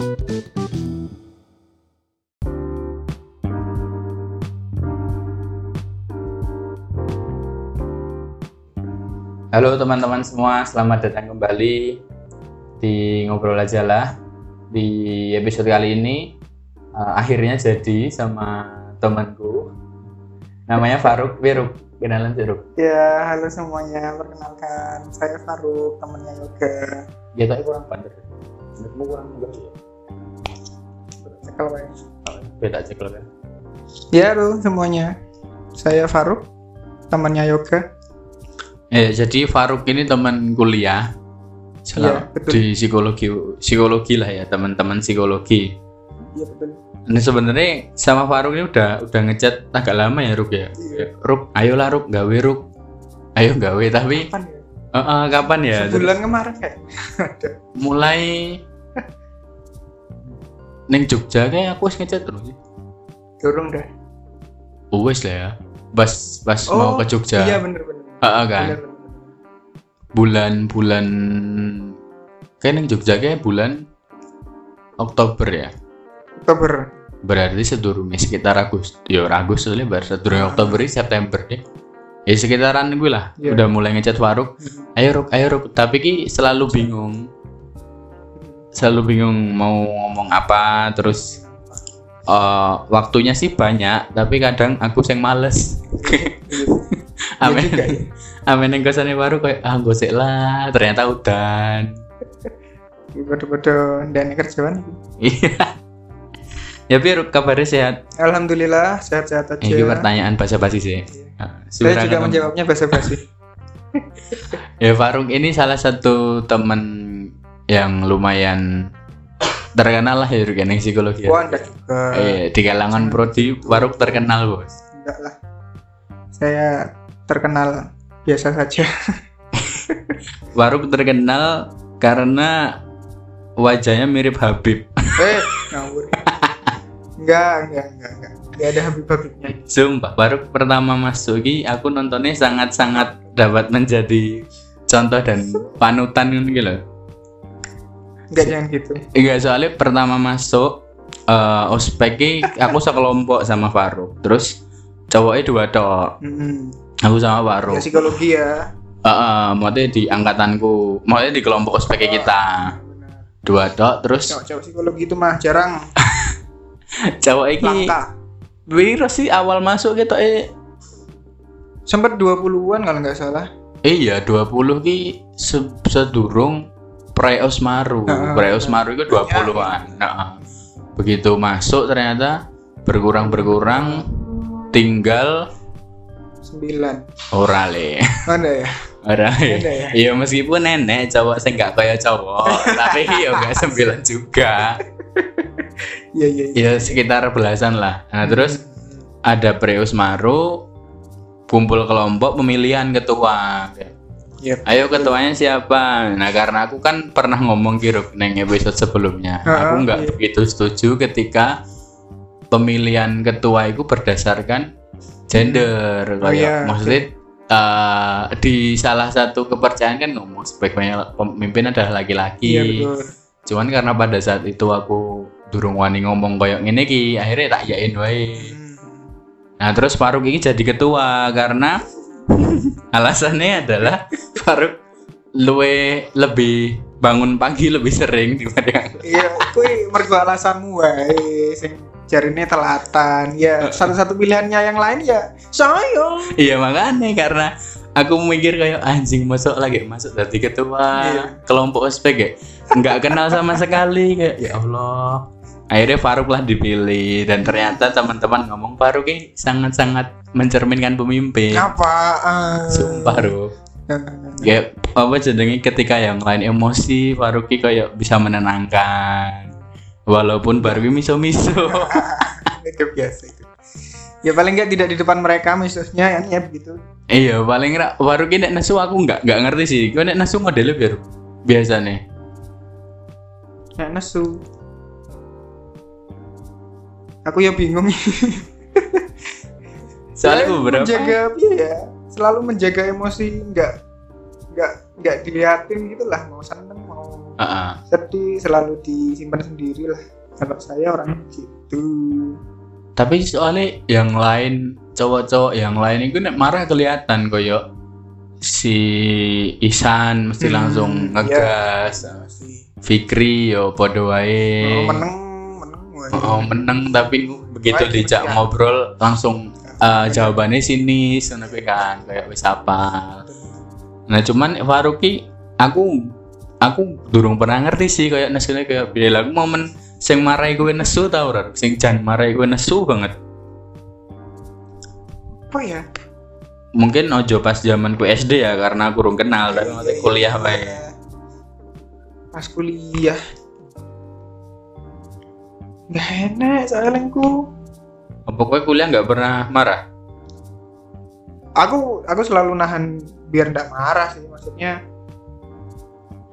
Halo teman-teman semua, selamat datang kembali di Ngobrol Aja lah. Di episode kali ini uh, akhirnya jadi sama temanku. Namanya Faruk Wiruk. Kenalan Wiruk. Ya, halo semuanya. Perkenalkan, saya Faruk, temannya Yoga. Ya tapi kurang pandai. Menurutmu kurang enggak ya? Wae. Beda cekel kan. Ya, halo semuanya. Saya Faruk, temannya Yoga. Eh, jadi Faruk ini teman kuliah. Betul. di psikologi psikologi lah ya, teman-teman psikologi. Iya betul. Ini sebenarnya sama Faruk ini udah udah ngechat agak lama ya Ruk ya. Iya. Ruk, ayolah Ruk, gawe Ruk. Ayo gawe tapi Kapan ya? eh, eh, kapan ya? Sebulan kemarin kayak. Mulai neng Jogja kayak aku wis ngechat terus. Dorong dah. Wes lah ya. Pas pas mau ke Jogja. Iya bener bener. Heeh, kan. Bener, bener. Bulan-bulan kayak neng Jogja kayak bulan Oktober ya. Oktober. Berarti sedurungnya sekitar Agustus. Ya Agustus soalnya baru sedurungnya Oktober ini September deh. Ya sekitaran gue lah. Iya. Udah mulai ngechat Faruk. Mhm. Ayo Ruk, ayo Ruk. Tapi ki selalu bingung. Selalu bingung mau ngomong apa terus eh, waktunya sih banyak, tapi kadang aku yang males. Iya Amin. juga ya. Amin yang ke sana baru kayak ah gosek lah, ternyata udan. Bodoh-bodoh dan kerjaan. Iya. ya Ruk, kabarnya sehat. Alhamdulillah sehat-sehat aja. Ini pertanyaan basa-basi sih. Nah, Iya. Saya sebenarnya juga menjawabnya basa-basi. Ya Faruk ini salah satu teman yang lumayan terkenal lah ya psikologi. Wah, enggak juga. Eh, di kalangan prodi Faruk terkenal bos. Enggak lah. Saya terkenal biasa saja. Faruk terkenal karena wajahnya mirip Habib. eh, ngawur. Enggak, enggak, enggak, enggak. Enggak ada habib-habibnya. Sumpah, Faruk pertama masuk ini aku nontonnya sangat-sangat dapat menjadi contoh dan panutan gitu loh. Enggak jangan gitu. Iya soalnya pertama masuk eh ospek aku sekelompok sama Faruk. Terus cowoknya dua tok. Hmm. Aku sama Faruk. Ya psikologi ya. Heeh, maksudnya di angkatanku, maksudnya di kelompok ospek kita. Benar. Dua tok terus Cowok-cowok psikologi itu mah jarang cowok ini langka. Wiro sih awal masuk gitu eh Sempat 20-an kalau nggak salah. iya 20 ki se sedurung pre-osmaru. Heeh. Pre-osmaru itu 20-an. Nah, begitu masuk ternyata berkurang-berkurang tinggal 9. ora le. Mana ya? Ora ya? ya. Iya meskipun nenek cowok saya nggak kayak cowok, tapi ya nggak sembilan juga. Iya, iya. Ya sekitar belasan lah. Nah terus ada pre-osmaru kumpul kelompok pemilihan ketua. Yep. Ayo ketuanya siapa? Nah karena aku kan pernah ngomong kiruk neng episode sebelumnya, Heeh, aku nggak iya. begitu setuju ketika pemilihan ketua itu berdasarkan gender. Oh, Kayak iya. maksudnya eh, di salah satu kepercayaan kan ngomong sebaiknya pemimpin adalah laki-laki. Iya. Cuman karena pada saat itu aku durung wani ngomong koyok ngene ki, akhirnya tak yain wae. Hmm. Nah, terus Faruk ini jadi ketua karena alasannya adalah Faruk luwe lebih bangun pagi lebih sering dibanding. Iya, kuwi mergo alasanmu wae sing jarine telatan. Ya, satu-satu pilihannya yang lain ya saya. Iya makanya karena aku mikir kayak anjing masuk lagi masuk jadi ketua Iya. kelompok ospek ya nggak kenal sama sekali kayak ya Allah akhirnya Faruk lah dipilih dan ternyata teman-teman ngomong Faruk ini sangat-sangat mencerminkan pemimpin Apaan? sumpah Ruk kayak apa jenenge ketika yang lain emosi Faruk ini kayak bisa menenangkan walaupun baru ini miso-miso itu biasa itu. Ya paling nggak tidak di depan mereka misalnya kan ya begitu. Iya paling ra baru ki nek nesu aku nggak nggak ngerti sih. Kau nek nesu modelnya biar biasa nih. Kayak nesu. Aku ya bingung. Soalnya beberapa menjaga iya ya, selalu menjaga emosi nggak nggak nggak diliatin gitu lah mau seneng mau Heeh. sedih selalu disimpan sendiri lah kalau saya orang gitu tapi soalnya yang lain cowok-cowok yang lain itu marah kelihatan koyo si Isan mesti Hmm, langsung iya. ngegas sih Fikri yo podo wae oh, meneng meneng wae. Oh, meneng tapi begitu dijak ngobrol langsung eh, jawabannya sini kuwi kan kayak wis apa. Nah, cuman Faruki aku aku durung pernah ngerti sih kayak nesune kayak bila aku momen sing marahi kowe nesu ta ora? Sing jan marahi kowe nesu banget. apa ya Mungkin ojo pas zaman ku SD ya karena aku kurang kenal tapi maksudnya kuliah wae. pas kuliah nggak enak soalnya ku Apa kuliah nggak pernah marah? aku aku selalu nahan biar nggak marah sih maksudnya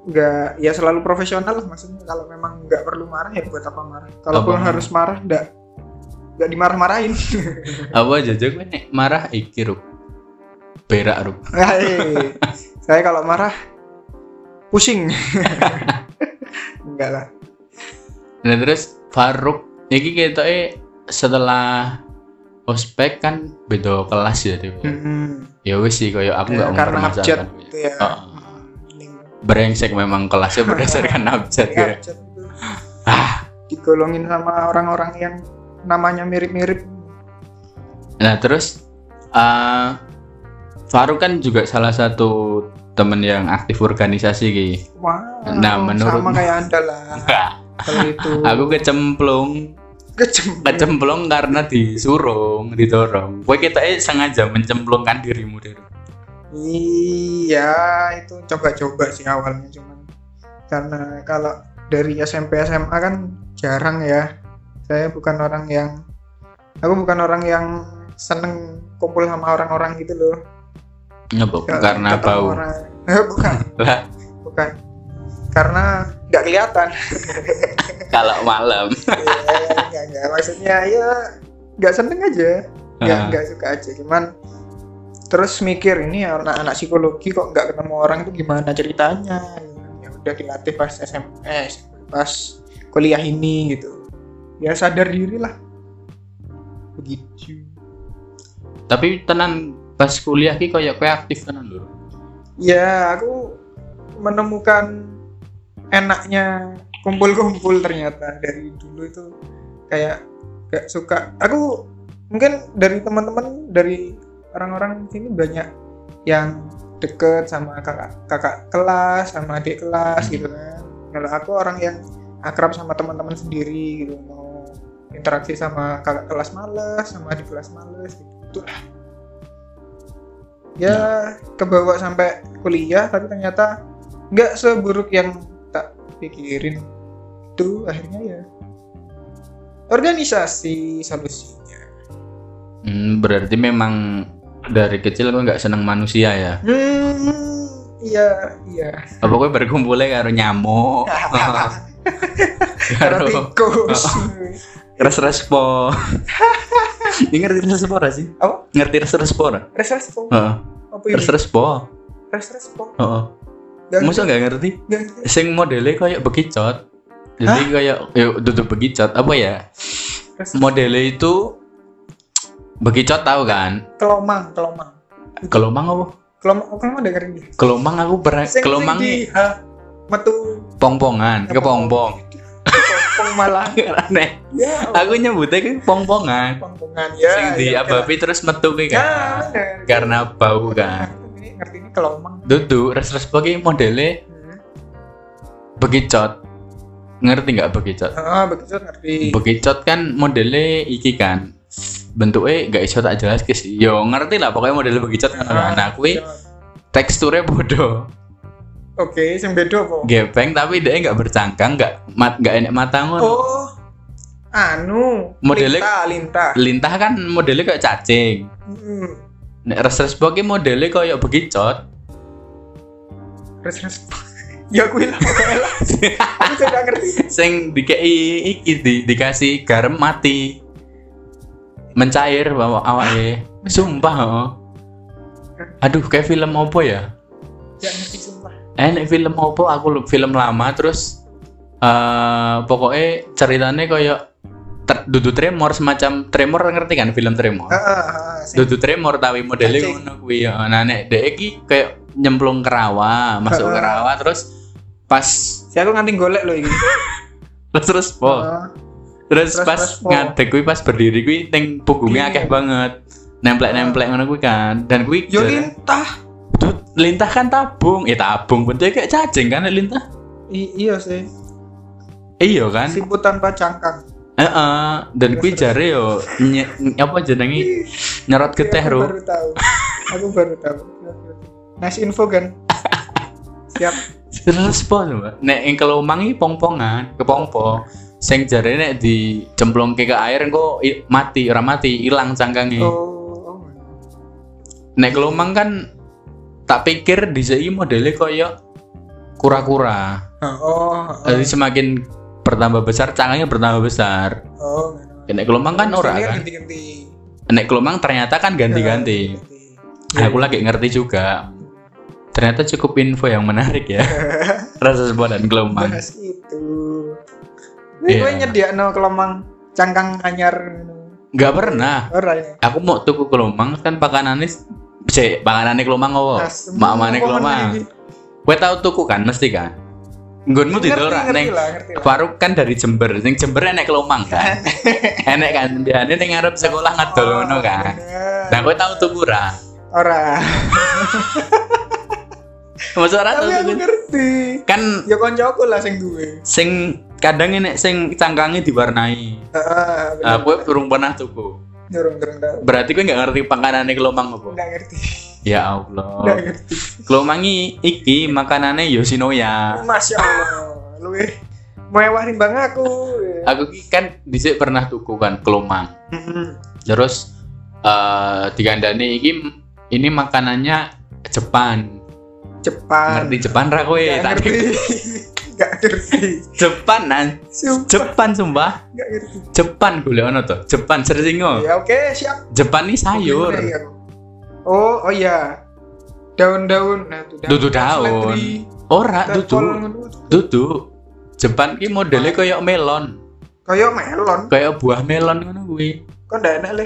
nggak ya selalu profesional lah maksudnya kalau memang nggak perlu marah ya buat apa marah. Kalaupun harus marah nggak nggak dimarah-marahin. Apa aja kowe nek marah iki Rup. Berak Rup. Hei, saya kalau marah pusing. Enggak lah. Nah terus Faruk iki ketoke setelah ospek kan beda kelas ya dia. Hmm, Ya wis sih kayak aku ya, nggak karena abjad mempermasalahkan. itu ya Oh. Ini, Brengsek memang kelasnya berdasarkan abjad ya. abjad. Ah. digolongin sama orang-orang yang namanya mirip-mirip Nah terus eh Faruk kan juga salah satu temen yang aktif organisasi ki. Wah, Nah, menurut- sama kayak anda lah kalau itu aku kecemplung kecem kecemplung karena disuruh didorong. Kowe kita sengaja mencemplungkan dirimu dari. Iya, itu coba-coba sih awalnya cuman karena kalau dari SMP SMA kan jarang ya. Saya bukan orang yang aku bukan orang yang seneng kumpul sama orang-orang gitu loh. Nggak karena bau. orang. Eh, bukan, Lah bukan. Karena nggak kelihatan. kalau malam. Iya, nggak maksudnya ya nggak seneng aja. Nggak Ah. nggak suka aja. Cuman terus mikir ini anak-anak psikologi kok nggak ketemu orang itu gimana ceritanya ya udah dilatih pas SMS pas kuliah ini gitu ya sadar diri lah begitu Tapi tenan pas kuliah ki kayak aktif tenan lho. ya aku menemukan enaknya kumpul-kumpul ternyata. Dari dulu itu kayak gak suka. Aku mungkin dari teman-teman dari orang-orang sini banyak yang deket sama kakak kakak kelas sama adik kelas gitu kan. Kalau aku orang yang akrab sama teman-teman sendiri gitu. Mau interaksi sama kakak kelas males sama adik kelas males gitu. Lah ya. kebawa sampai kuliah tapi ternyata nggak seburuk yang pikirin itu akhirnya ya. Organisasi solusinya. Hmm, berarti memang dari kecil gue nggak seneng manusia ya. hmm iya iya. Apa gue berkumpulnya karo nyamuk, karo tikus. Res respo. Ini ngerti res respo sih? apa? Ngerti res respo res respo apa Res respo. res respo. Masa nggak ngerti? Sing modelnya kayak bekicot. Jadi kayak yuk duduk bekicot apa ya? Modelnya itu bekicot tahu kan? kelomang kelomang Kelomang apa? kelomang kelomang udah ngerti Kelomang aku pernah kelomang sing di ha, metu pongpongan, kepompong. pong malah Aneh. ya Aku nyebutnya ke pongpongan. pongpongan ya Sing di ya, abapi terus metu ya, kan. Karena bau kan. Ngerti ini kelomang Duduk res res pagi modelnya hmm. bekicot. Ngerti nggak bekicot? ah begitu ngerti Bekicot kan modelnya iki kan. Bentuknya nggak iso tak jelas sih. Yo ngerti lah pokoknya modelnya bekicot kan. Ah, Nah, kuwi ya. teksturnya bodoh. oke sing beda apa Gepeng tapi dia nggak bercangkang, nggak mat nggak enek mata ngono. oh anu Modelnya- lintah lintah Lintah kan modelnya kayak cacing. hmm. Nek res res pagi modelnya kayak bekicot. res res ya aku lah pokoknya aku sudah ngerti. Sing dikei iki di, dikasih garam mati. Mencair bawa awake. Sumpah oh. aduh kayak film apa ya? Ngerti sumpah. Eh nek film opo aku film lama terus eh pokoknya ceritanya kayak ter, dudu tremor semacam tremor ngerti kan film tremor Heeh, heeh, sing- dudu tremor tapi modelnya ngono kuwi ya. nah nek dek iki kayak nyemplung ke rawa masuk ke rawa terus pas Si aku nganti golek lho iki. terus terus po terus, terus- pas ngadeg kuwi pas berdiri kuwi ning punggungnya Iya. akeh banget nemplek-nemplek ngono kuwi kan dan kuwi Yo lintah. Lintah kan tabung eh tabung bentuknya kayak cacing kan lintah I- iya sih. iya kan Siput tanpa cangkang. Heeh, dan kuwi Terus, jare yo nye- apa jenenge nyerot geteh Aku ro baru tahu. Aku baru tahu. Nice info kan. Siap. terus po coba nek ing kelomang iki pong-pongan kepongpo sing jare nek dicemplungke ke air engko mati ora mati ilang cangkange Oh. nek kelomang kan tak pikir di sini modelnya koyo kura-kura Oh. jadi semakin bertambah besar cangkangnya bertambah besar Oh. nek kelomang kan ora kan Ganti-ganti. nek kelomang ternyata kan ganti-ganti Ganti. aku lagi ngerti juga ternyata cukup info yang menarik ya rasa sebuah dan kelomang Bahas itu. Ini Iya. gue nyediakno kelomang cangkang anyar. nggak pernah Ora ya. aku mau tuku kelomang kan pakanannya si pakanannya kelomang apa kelomang meneh iki? gue tahu tuku kan mesti kan nggonmu Ngerti, didol ngerti neng. Faruk kan dari Jember sing Jember enek kelomang kan enek kan biasanya ning ngarep sekolah ngedol ngono kan nah gue tahu tuku ra Ora. Masa ora tahu Tapi aku tuku ngerti. kan Ya koncoku lah sing duwe. sing kadang enek sing cangkangnya diwarnai Heeh. Nah, gue belum pernah tuku. Tahu. Berarti gue nggak ngerti makanannya kelomang apa? Nggak ngerti. Ya Allah. ngerti. Kelomang i- iki makanannya Yoshinoya. Masya Allah. Lu eh, mewah timbang aku. Aku kan dhisik pernah tuku kan kelomang. Terus eh digandani iki ini makanannya Jepan. Jepang. Ngerti Jepan ra kowe? Tak- ngerti. Nggak ngerti. Jepan nan. Sumpah. Jepan sumpah. Nggak ngerti. Jepan golek ono to. Jepan searching oh. Ya oke siap. Jepan ini sayur. Oh oh iya. Daun-daun. Nah, Dudu daun. Seledri, Ora dudu. Dudu. Jepan ki modelnya kayak melon. Kayak melon. kayak buah melon ngono kuwi. Kok ndak enak le?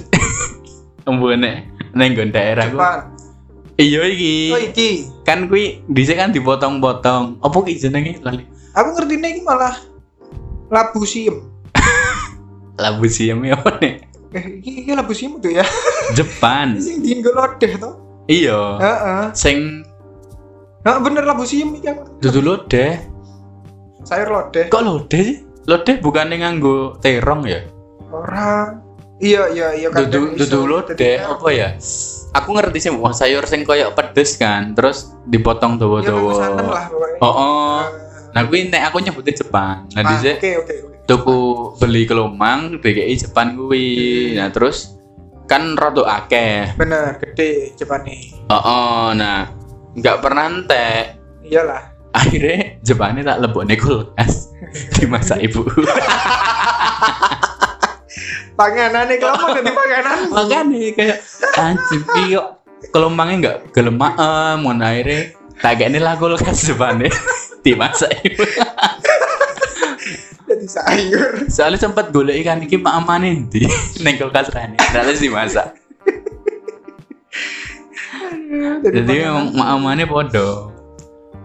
Embune neng nggon daerah ku. Jepang. Iya iki. Oh iki. Kan kuwi dhisik kan dipotong-potong. Apa ki jenenge lali? Aku ngerti iki malah labu siem. Labu siam ya apa nih? Eh, iki, iki labu siem tuh ya. Jepan. Ini sing dienggo lodeh to. Iya. Heeh. Sing Nah, bener labu siem iki aku. dudu lodeh. Sayur lodeh. Kok lodeh sih? Lodeh bukannya nganggo terong ya? Ora. Iya iya iya Dudu kadang dudu iso. lodeh apa ya? Aku ngerti sih wah sayur sing koyo pedes kan, terus dipotong Ya nganggo santen dawa-dawa. lah pokoknya. Oh, oh. Nah, kuwi nek aku nyebutnya Jepang. Nah, Ah, dhisik Oke oke oke. tuku beli kelomang DKI Jepang kuwi. Nah, terus kan rada akeh. Bener gede Jepang nih. Oh, oh, nah nggak pernah entek. Iyalah. Akhirnya Jepangnya tak lebokne kulkas dimasak ibu. Panganane kelomang dadi panganan. Makanya kayak anjing iyo kelomangnya nggak gelem ngono akhirnya tak ini lah kulkas Jepangnya dimasak ibu. Sayur. Soalnya sempat golek ikan iki mak amane ndi ning kulkas rene. Terus dimasak. Jadi memang mak amane podo.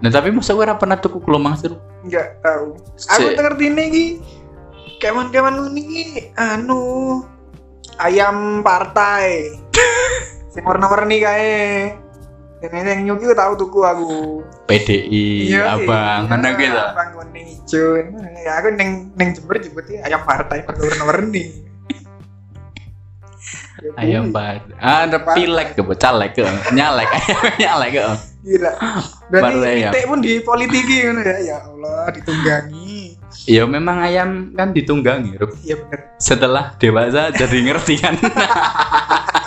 Nah tapi masa gue pernah tuku kelomang seru. enggak tahu. Aku ngerti ini iki. Keman-keman ini anu ayam partai. Sing warna-warni kae. Ini yang nyuki tahu tuku aku. PDI, abang, ngono gitu. Abang warna hijau. Ya aku neng neng Jember nyebutnya ayam partai warna-warni. Ya, Ayam bar. Ah, ada pilek ke caleg ke, nyalek, nyalek ke. Gila. Baru Berarti ayam. titik pun dipolitiki ngono ya. Ya Allah, ditunggangi. Ya memang ayam kan ditunggangi, Ruk. Iya bener. Setelah dewasa jadi ngerti kan.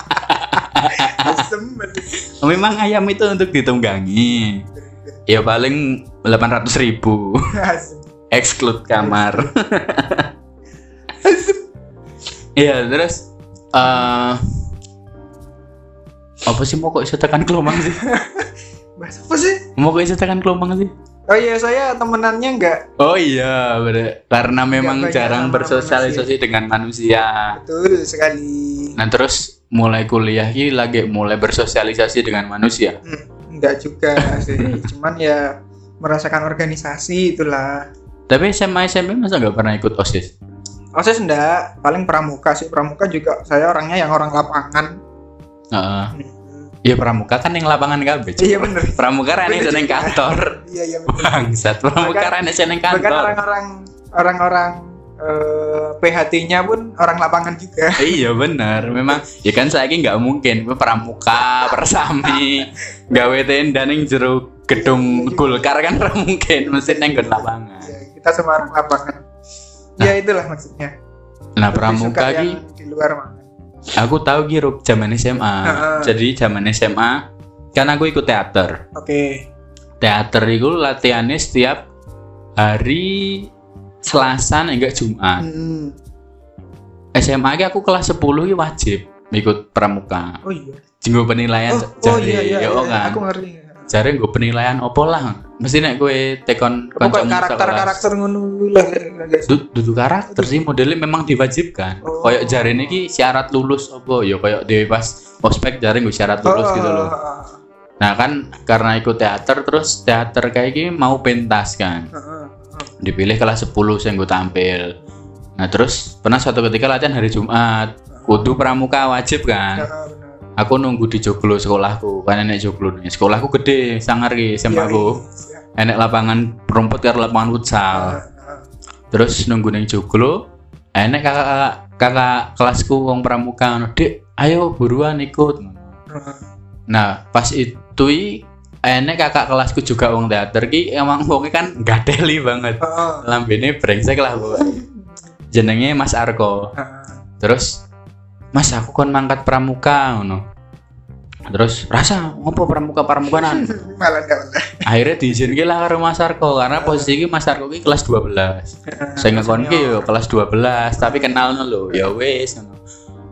Memang ayam itu untuk ditunggangi. Ya paling 800 ribu. Exclude kamar. Iya, terus eh apa sih mau kok iso tekan kelomang sih? bahasa apa sih Mau kok tekan kelompok sih? oh iya saya temenannya enggak Oh iya, bener. Karena memang jarang bersosialisasi dengan manusia. betul sekali Nah terus mulai kuliah ini lagi mulai bersosialisasi dengan manusia. Hmm, enggak juga sih cuman ya merasakan organisasi itulah Tapi SMA SMP masa nggak pernah ikut osis? osis enggak paling pramuka sih pramuka juga saya orangnya yang orang lapangan Heeh. Hmm, Ya pramuka kan yang lapangan kabeh. Iya bener Pramuka kan yang Bener seneng kantor. iya iya bener Bangsat, pramuka Bahkan- kan yang seneng bahkan kantor. orang-orang orang-orang eh, PHT-nya pun orang lapangan juga. Iya bener, memang ya kan saya nggak mungkin. Gue pramuka, persami, gawe tenda ning jero gedung Golkar kan ora mungkin, mesti neng nggon lapangan. ya, kita semua orang lapangan ya itulah maksudnya. Nah Lebih pramuka ki yang di luar mana? Aku tahu ki Rup, zaman SMA. Heeh. Jadi zaman SMA kan aku ikut teater. oke. Teater itu latihannya setiap hari Selasa enggak Jumat. Hmm. SMA aku kelas 10 ki wajib ikut pramuka. oh iya Jenggo penilaian oh, oh jari, iya iya, ya iya. kan. aku ngerti Jare gue penilaian opo lah. Mesti nek gue tekon pokoknya kancamu karakter sekelas. karakter ngono lah guys. Du- duduk karakter sih modelnya memang diwajibkan. Oh. Kayak jare ini syarat lulus opo ya kayak di pas ospek jare gue syarat lulus Oh, gitu loh. oh, oh, Nah kan karena ikut teater terus teater kayak gini mau pentas kan. oh, oh, oh. Dipilih kelas 10 yang gue tampil. Nah terus pernah suatu ketika latihan hari Jumat. Kudu pramuka wajib kan. benar. Aku nunggu di joglo sekolahku. Kan enek joglo nih. Sekolahku gede, sangar ki SMA Iya, aku. iya. Enek lapangan rumput karo lapangan futsal. Ah, ah. Terus nunggu ning joglo. Enek kakak kakak kelasku wong pramuka "Dik, ayo buruan ikut." Ah. Nah, pas itu enek kakak kelasku juga wong teater ki emang wongnya kan gadeli banget. Oh. Lambene brengsek lah pokoknya. Jenenge Mas Arko. Terus Mas aku kon mangkat pramuka ngono. Terus rasa ngopo pramuka malah Akhirnya diizinkan lah karo Mas Arko karena posisi ki Mas Arko ki kelas 12. Saya ngekon ki yo kelas 12 tapi kenal lho ya wis ngono.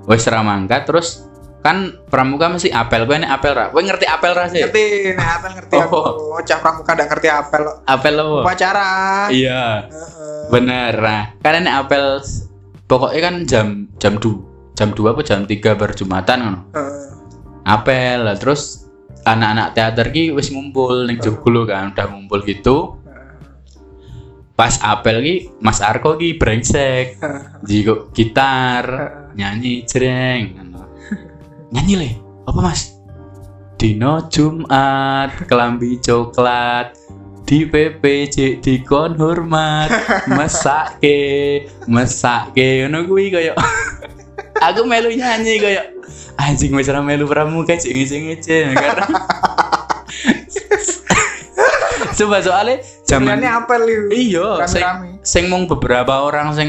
Wis ra mangkat terus kan pramuka mesti apel kowe nek apel ra? Kowe ngerti apel ra sih? Ngerti nah apel ngerti aku. Oh. cah pramuka enggak ngerti apel. Apel lo upacara. Iya. Heeh. bener nah. Kan nek apel pokoknya kan jam jam du, jam 2 apa jam 3 berjumatan ngono. Heeh. apel lah terus anak-anak teater ki wis ngumpul ning joglo kan udah ngumpul gitu. Pas apel ki Mas Arko ki brengsek jigo gitar nyanyi jreng. Nyanyi le apa mas? Dino Jumat kelambi coklat di PPJ dikon hormat. Mesake mesake ngono kuwi kaya aku melu nyanyi kaya anjing wis ora melu pramuka cek ngece-ngece karena coba soalnya zaman Sebenarnya apel itu iya sing, sing mung beberapa orang sing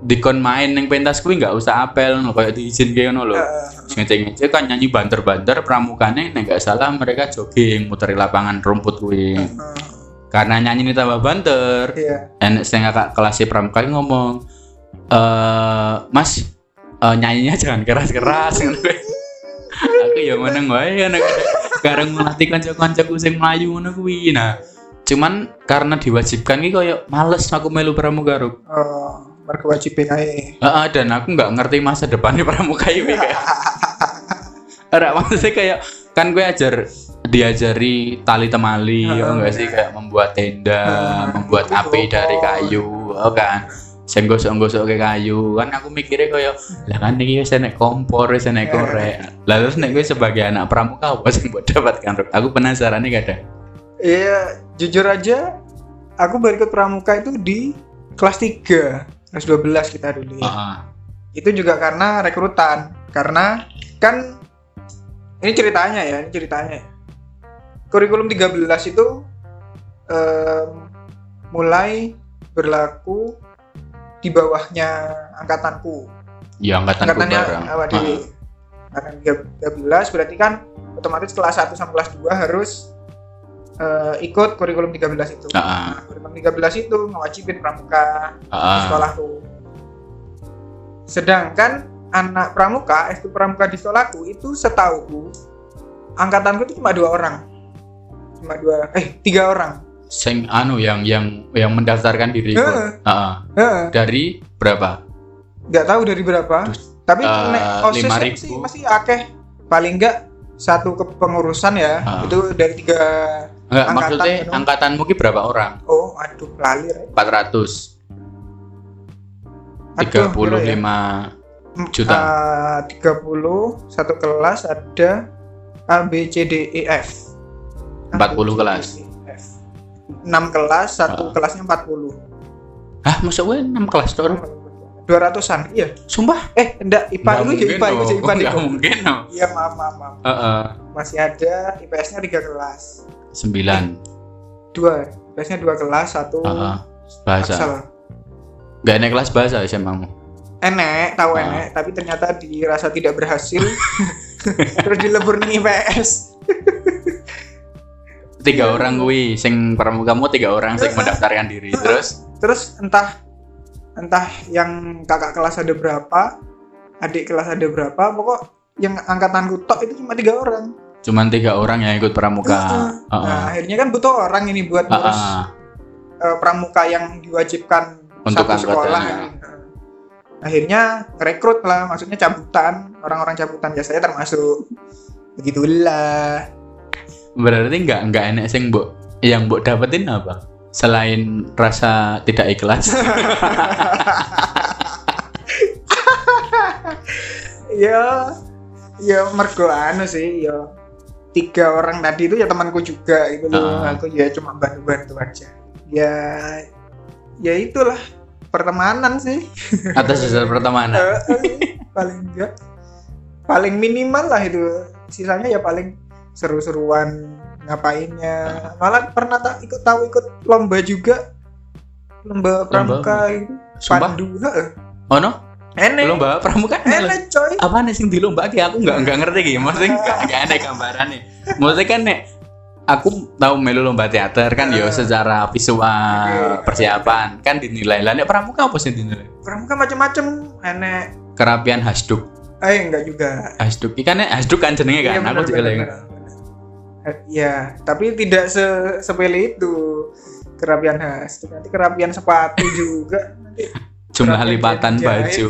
dikon main ning pentas kuwi nggak usah apel no kayak diizin kayak ngono lho. Heeh. Sing ngece-ngece kan nyanyi banter-banter pramukane nek nggak salah mereka jogging muteri lapangan rumput kuwi. Karena nyanyi ini tambah banter. Iya. Enek sing kakak kelas pramuka ki ngomong eh mas eh, nyanyinya jangan keras-keras. Kuwi. aku ya meneng wae anak kareng ngelatih kanca-kancaku sing mlayu ngono kuwi. Nah cuman karena diwajibkan ki koyo males aku melu pramuka Rup. oh mereka wajibin aja Heeh, dan aku nggak ngerti masa depannya pramuka ini kayak. Maksudnya kayak kan gue ajar diajari tali temali ya enggak sih? Kayak membuat tenda, membuat api dari kayu, oh kan. Sing gosok-gosok ke kayu. Kan aku mikirnya kayak lah kan iki wis enek kompor, wis enek korek. Lalu terus nek gue sebagai anak pramuka apa sing buat dapatkan? Aku penasaran nih kadang. Iya, jujur aja aku baru ikut pramuka itu di kelas 3 kelas 12 kita dulu ya. Heeh. Itu juga karena rekrutan. Karena kan ini ceritanya ya, ini ceritanya. Kurikulum 13 itu em, mulai berlaku di bawahnya angkatanku. Ya angkatan Angkatannya apa di angkatan 13 berarti kan otomatis kelas 1 sampai kelas 2 harus eh, ikut kurikulum 13 itu. Heeh. Nah, kurikulum 13 itu ngewajibin pramuka di Heeh. sekolahku. Sedangkan anak pramuka, ekskul pramuka di sekolahku itu setauku angkatanku itu cuma dua orang. cuma dua eh tiga orang Sing anu yang yang yang mendaftarkan diri ikut. Heeh. Heeh, Dari berapa? nggak tahu dari berapa Dus- tapi nek osis 5.000. masih masih akeh paling enggak satu kepengurusan ya Ah. itu dari tiga Enggak, Angkatan, maksudnya gitu. angkatanmu ki berapa orang? oh aduh lali Rek. 400. Aduh, 35 berapa ya? juta. Eh, 30 satu kelas ada A B C D E F 40 kelas. 6 kelas satu Ah. kelasnya 40 Hah, masa gue 6 kelas tuh? 200-an iya Sumpah? eh enggak IPA itu mungkin IPA itu IPA Nggak itu mungkin iya maaf maaf maaf Heeh. masih ada IPS-nya tiga kelas 9. dua IPS-nya dua kelas satu Heeh. Bahasa. Axel. Gak naik kelas bahasa SMA mu. enek tahu Ah. enek tapi ternyata dirasa tidak berhasil terus dilebur nih IPS Tiga orang gue, sing pramukamu tiga orang sing mendaftarkan diri. Terus terus entah entah yang kakak kelas ada berapa adik kelas ada berapa pokok yang angkatanku tok itu cuma tiga orang cuman tiga orang yang ikut pramuka. Heeh. Heeh. nah akhirnya kan butuh orang ini buat ngurus Heeh. eh, pramuka yang diwajibkan Untuk satu sekolah ya. akhirnya rekrut lah maksudnya cabutan orang-orang cabutan ya saya termasuk begitulah Berarti nggak nggak enak sing mbok yang mbok dapetin apa? Selain rasa tidak ikhlas. ya ya mergo anu sih ya tiga orang tadi itu ya temanku juga itu loh. Ah. aku ya cuma bantu-bantu aja. Ya ya itulah pertemanan sih. Atas dasar pertemanan. Eh, eh, paling enggak. Paling minimal lah itu. Sisanya ya paling seru-seruan ngapainnya. Malah pernah tak ikut tahu ikut lomba juga. Lomba pramuka itu. Pandu. Oh no? Enek Lomba pramuka? enek coy. Apa nih sing di lomba ki aku nggak nggak ngerti ki. Maksudnya nggak nggak ada gambarannya. Maksudnya kan nek aku tahu melu lomba teater kan ya Eh. secara visual Oke. persiapan kan dinilai. Lah nek pramuka apa sih dinilai? Pramuka macam-macam enek. Kerapian hasduk. Eh enggak juga. Hasduk. Ikan nek hasduk kan jenenge kan? Iya, aku juga lagi. Eh, ya tapi tidak se sepele itu. Kerapian khas nanti kerapian sepatu juga. Nanti jumlah lipatan jahit. baju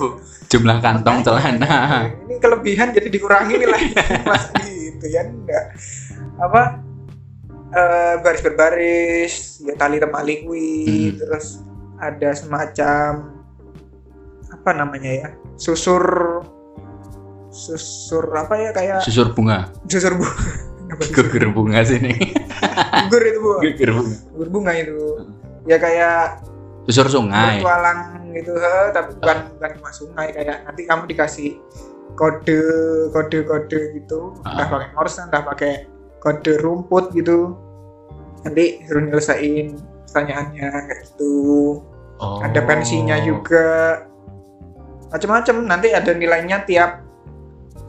jumlah kantong celana. ini kelebihan jadi dikurangi nilainya mas. Gitu ya enggak. Apa eh, baris berbaris ya tali temali kuwi Hmm. terus ada semacam apa namanya ya susur susur apa ya kayak susur bunga. Susur bu Apa sih? gugur bunga sini. Gugur itu bu. Gugur bunga. Gugur bunga itu. Ya kayak susur sungai. Bertualang gitu he, tapi bukan bukan cuma sungai kayak nanti kamu dikasih kode kode kode gitu. Entah Ah. pakai morse entah pakai kode rumput gitu. Nanti suruh nyelesain pertanyaannya kayak gitu. Oh. ada pensinya juga. Macam-macam nanti ada nilainya tiap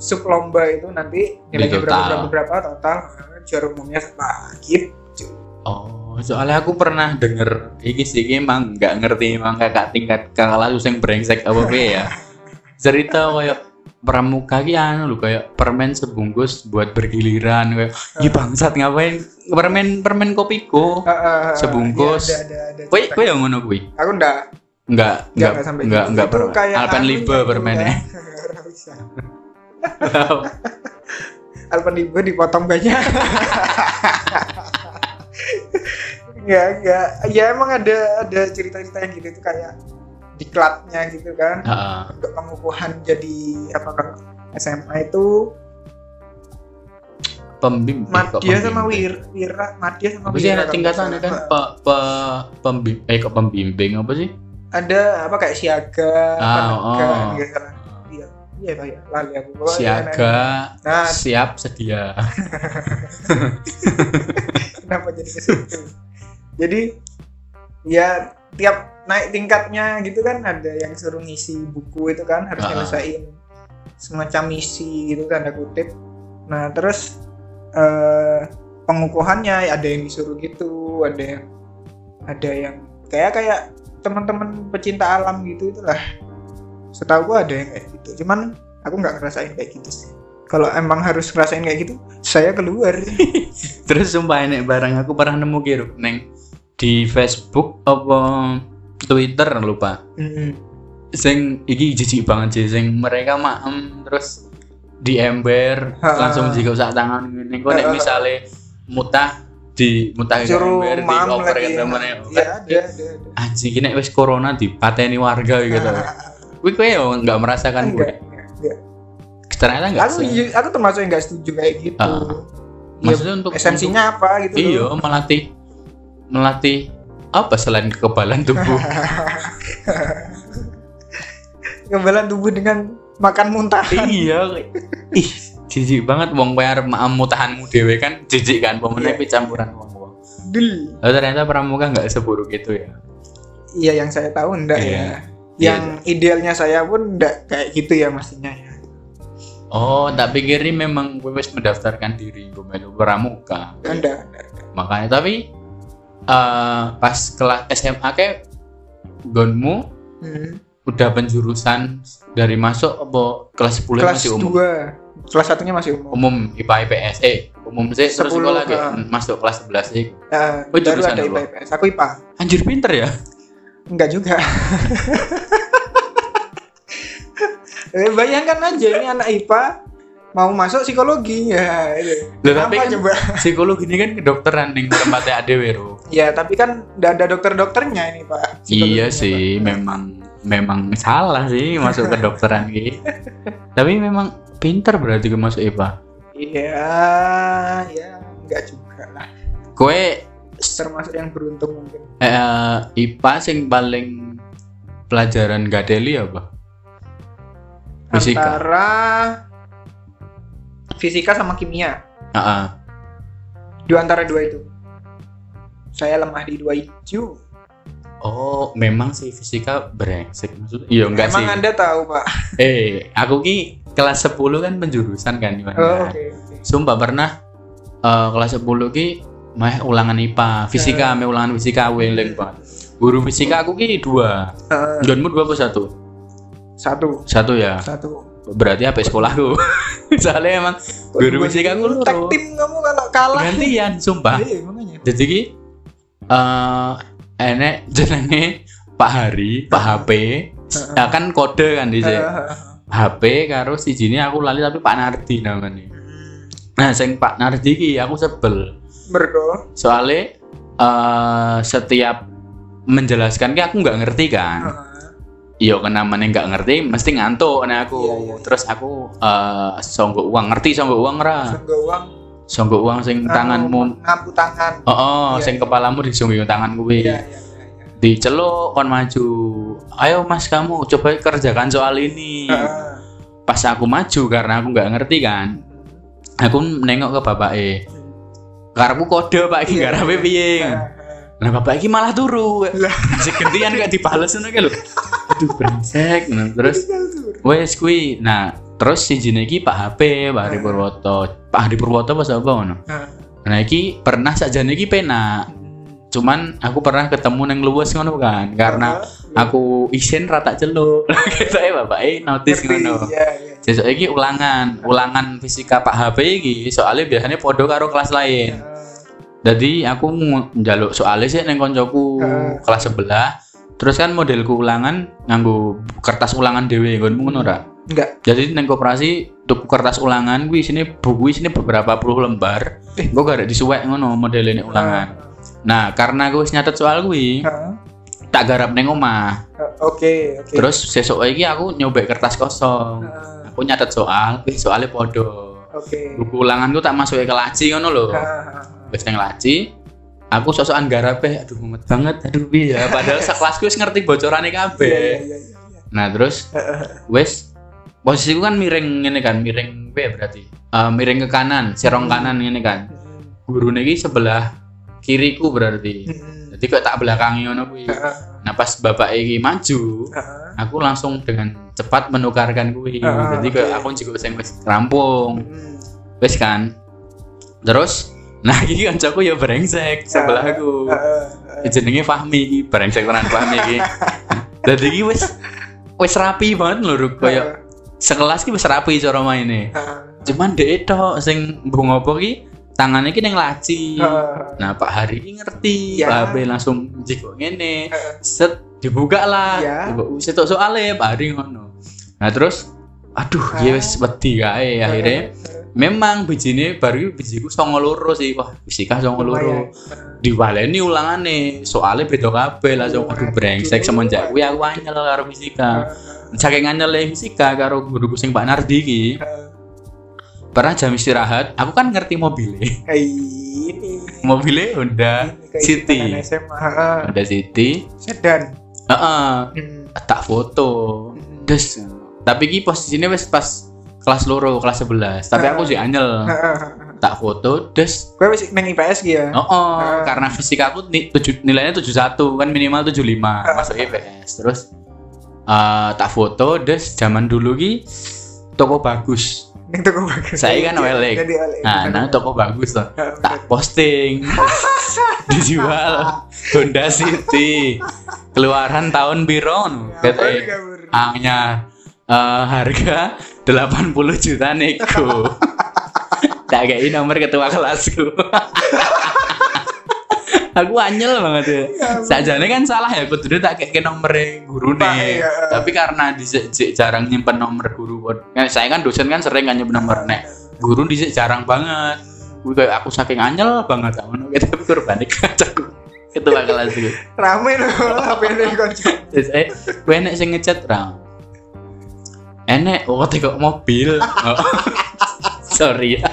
sub lomba itu nanti nilainya berapa berapa total juara umumnya apa gitu Oh, soalnya aku pernah denger iki sih emang nggak ngerti emang kakak tingkat kakak lalu sing brengsek apa piye ya. Cerita kayak pramuka ki anu lho kayak permen sebungkus buat bergiliran kayak. "Ih bangsat ngapain permen permen kopiko." Eh, eh, Sebungkus. iya, Kowe cerita kowe yang ngono kuwi? aku enggak Enggak, enggak enggak sampai enggak anu Libe yang permennya. enggak. Nggak bisa. Alpen Libe dipotong banyak enggak enggak ya emang ada ada cerita-cerita yang gitu tuh kayak diklatnya gitu kan Heeh. untuk pengukuhan jadi apa kan SMA itu Pembim. eh, kok Madya sama pembimbing? Wir, Wira Madya sama Apa sih Wira ada tingkatan nggak kan? Pe, pe, pembim, eh kok pembimbing apa sih? ada apa kayak siaga Ah, penekan oh. nggak salah iya iya Pak, ya lali aku Siaga, nah siap, sedia. kenapa jadi ke situ jadi ya tiap naik tingkatnya gitu kan ada yang suruh ngisi buku itu kan harus Ah. nyelesain semacam misi gitu tanda kutip. Nah terus eh, pengukuhannya ada yang disuruh gitu ada yang ada yang kayak kayak teman-teman pecinta alam gitu itulah. Setahu gua ada yang kayak gitu. Cuman aku nggak ngerasain kayak gitu sih kalau emang harus ngerasain kayak gitu saya keluar. Terus sumpah ini barang aku pernah nemu kira neng di Facebook apa Twitter lupa. Mm-mm. sing iki jijik banget sih. Sing mereka maem terus di ember Ha. langsung jika usah tangan ini kok nek misale mutah di mutah ke ember di oper ke temen ya ada anjing ini wis corona dipateni warga gitu. Wih, kowe ya nggak merasakan gue. enggak enggak, enggak. Ternyata nggak aku se- ju- aku termasuk yang nggak setuju kayak gitu Ah. Ya, Maksudnya untuk esensinya apa gitu loh. Iya, melatih melatih apa selain kekebalan tubuh. kekebalan tubuh dengan makan muntah iya. Ih, jijik banget wong kowe arep mutahanmu dhewe kan jijik kan pemenang Iya. campuran wong-wong. dul Lalu ternyata pramuka nggak seburuk itu ya. iya yang saya tahu enggak Iya. ya yang idealnya saya pun enggak kayak gitu ya mestinya ya Oh, tak pikir ini memang gue wis mendaftarkan diri gue melu pramuka. enggak. Makanya tapi eh pas kelas SMA ke gonmu Hmm. udah penjurusan dari masuk apa kelas 10 kelas masih umum? 2 kelas satunya masih umum Umum IPA IPS. Eh, umum sih terus 10, sekolah lagi ah. masuk kelas 11 sih. Eh, Oh, jurusan ada? IPA IPS aku IPA Anjir pinter ya? enggak juga Eh, bayangkan aja ini anak IPA mau masuk psikologi ya itu. Loh, tapi kan coba psikologi ini kan kedokteran nih tempatnya ADW Ro. ya tapi kan enggak ada dokter-dokternya ini Pak Iya sih, Pak. memang memang salah sih masuk ke dokteran gitu. Tapi memang pinter berarti gue masuk IPA. Iya, ya enggak juga lah. Kue Termasuk yang beruntung mungkin. eh, IPA sing paling pelajaran gadeli apa? Fisika. Antara fisika sama kimia. Heeh. Di antara dua itu. Saya lemah di dua itu. Oh, memang sih fisika brengsek maksudnya. Iya enggak Emang sih. Anda tahu, Pak? Eh, aku ki kelas 10 kan penjurusan kan di mana? Oh, oke, oke. Sumpah pernah eh, kelas 10 ki meh ulangan IPA, fisika, meh ulangan fisika weling banget. Guru fisika aku ki dua. Gonmu dua apa satu? Satu, Satu ya. satu. Berarti apa sekolahku? Soalnya emang guru fisika aku Tag loro. tim kamu kalau kalah. Gantian, sumpah. Iya, makanya. Jadi ki eh enek jenenge Pak Hari, Pak HP. Ya kan kode kan di HP karo si jini aku lali tapi Pak Nardi namanya. Nah, sing Pak Nardi ki aku sebel. Mergo. Soalnya eh setiap menjelaskan ki aku nggak ngerti kan. Iya kan namanya nggak ngerti mesti ngantuk nah aku. Iya, iya. Terus aku eh songgok uang ngerti songgok uang ra. Sungguh uang Songgok uang sing anu, tanganmu ngapu tangan. Oh, oh Iya, sing iya. kepalamu disungguh tangan kuwi. Iya, iya, iya. iya. Diceluk kon maju. Ayo Mas kamu coba kerjakan soal ini. Eh, Pas aku maju karena aku nggak ngerti kan. Aku nengok ke bapak e. Karepku kode Pak iki Iya, iya. piye. eh. Nah bapak iki malah turu. Lah. Segentian gak dibales ngono lho. Aduh brengsek. Nah, terus wes kuwi. Nah, terus si iki Pak HP, Pak Hari Purwoto. Pak Hari Purwoto apa sapa ngono. Eh, Nah, iki pernah sakjane iki penak. Cuman aku pernah ketemu neng luwes ngono kan. Karena aku isin rata celuk. Gitu ya bapak eh notice ngono. Iya, iya. Sesuk iki ulangan, ulangan fisika Pak HP iki soalnya biasanya podo karo kelas lain. Jadi aku ng- njaluk soalnya sih neng koncoku kelas sebelah. Terus kan modelku ulangan nganggo kertas ulangan dhewe nggonmu ngono ra. Enggak. Jadi neng koperasi tuku kertas ulangan kuwi sini buku sini beberapa puluh lembar. Eh. Gue gak ada disuwek ngono modelnya ulangan. Nah, karena gue wis nyatet soal kuwi, Eh, tak garap neng omah. eh, Oke, oke. Terus sesuk iki aku nyobek kertas kosong. Eh, Aku nyatet soal, soalnya podo. Oke. Buku ulanganku tak masukin ke laci ngono lho. Eh, Wis nang laci, aku sosokan garape, aduh mumet banget, aduh ya. Padahal sekelasku wis ngerti bocorane Iya, iya, kabeh. iya, iya, iya. Nah, terus Eh, eh, wis posisiku kan miring ngene kan, miring piye berarti? Eh, miring ke kanan, serong Hmm. kanan ngene kan. hmm, Gurune iki sebelah kiriku berarti. hmm. Jadi kok tak belakangi ngono kuwi. Eh, eh, Nah, pas bapak iki maju, eh, aku langsung dengan cepat menukarkan kuwi. Jadi oke. aku juga sing wis rampung. Wis kan. Terus nah iki kancaku ya brengsek sebelahku. Eh, eh, jenenge Fahmi iki brengsek tenan Fahmi iki. Dadi iki wis wis rapi banget lho Ruk. kaya sekelas ki wis rapi cara maine. cuman dek itu sing mbok ngopo ki tangannya ki ning laci Heeh. nah Pak Hari ini ngerti Ya. Pak Abe langsung jiko ngene set dibuka lah Ya. Setok soalnya Pak Hari ngono nah terus aduh Ah. ya wis wedi kae akhirnya memang bijine baru bijiku songo loro sih. Wah fisika songo loro. Diwaleni ulangane. Soalnya beda kabeh langsung aduh brengsek semenjak kuwi aku anyel karo fisika saking anyel fisika karo guruku sing Pak Nardi iki. Pernah jam istirahat aku kan ngerti mobilnya ini. Mobilnya Honda ini City. Honda City. Sedan. Heeh, Hmm. tak foto. Hmm. terus tapi ki posisinya wis pas kelas loro kelas 11 tapi aku sih anyel heeh. tak foto terus Gue masih neng IPS gitu ya. Oh, oh, Ah. karena fisika aku ni, tujuh, nilainya 71 kan minimal 75 masuk IPS. Terus eh, tak foto des zaman dulu ki toko bagus. Neng toko bagus. Saya kan OLX. Nah, nah toko bagus. Heeh, Tak posting. Dijual Honda City. Keluaran tahun biron. Kabur, Katanya eh, harga 80 juta nego. tak kayak nomor ketua kelasku. aku anyel banget ya. Sajane kan salah ya, kudu tak kayak nomor guru nih. iya. Tapi karena dhisik jik jarang nyimpen nomor guru. Kan saya kan dosen kan sering kan nyimpen nomor nek. Guru dhisik jarang banget. Gue kayak aku saking anyel banget ngono gitu tapi kurbane kacaku. Ketua kelasku. Rame loh HP ini. Terus eh, gue enek sing ngechat ra. Enek, oh teko mobil. Oh. Sorry ya.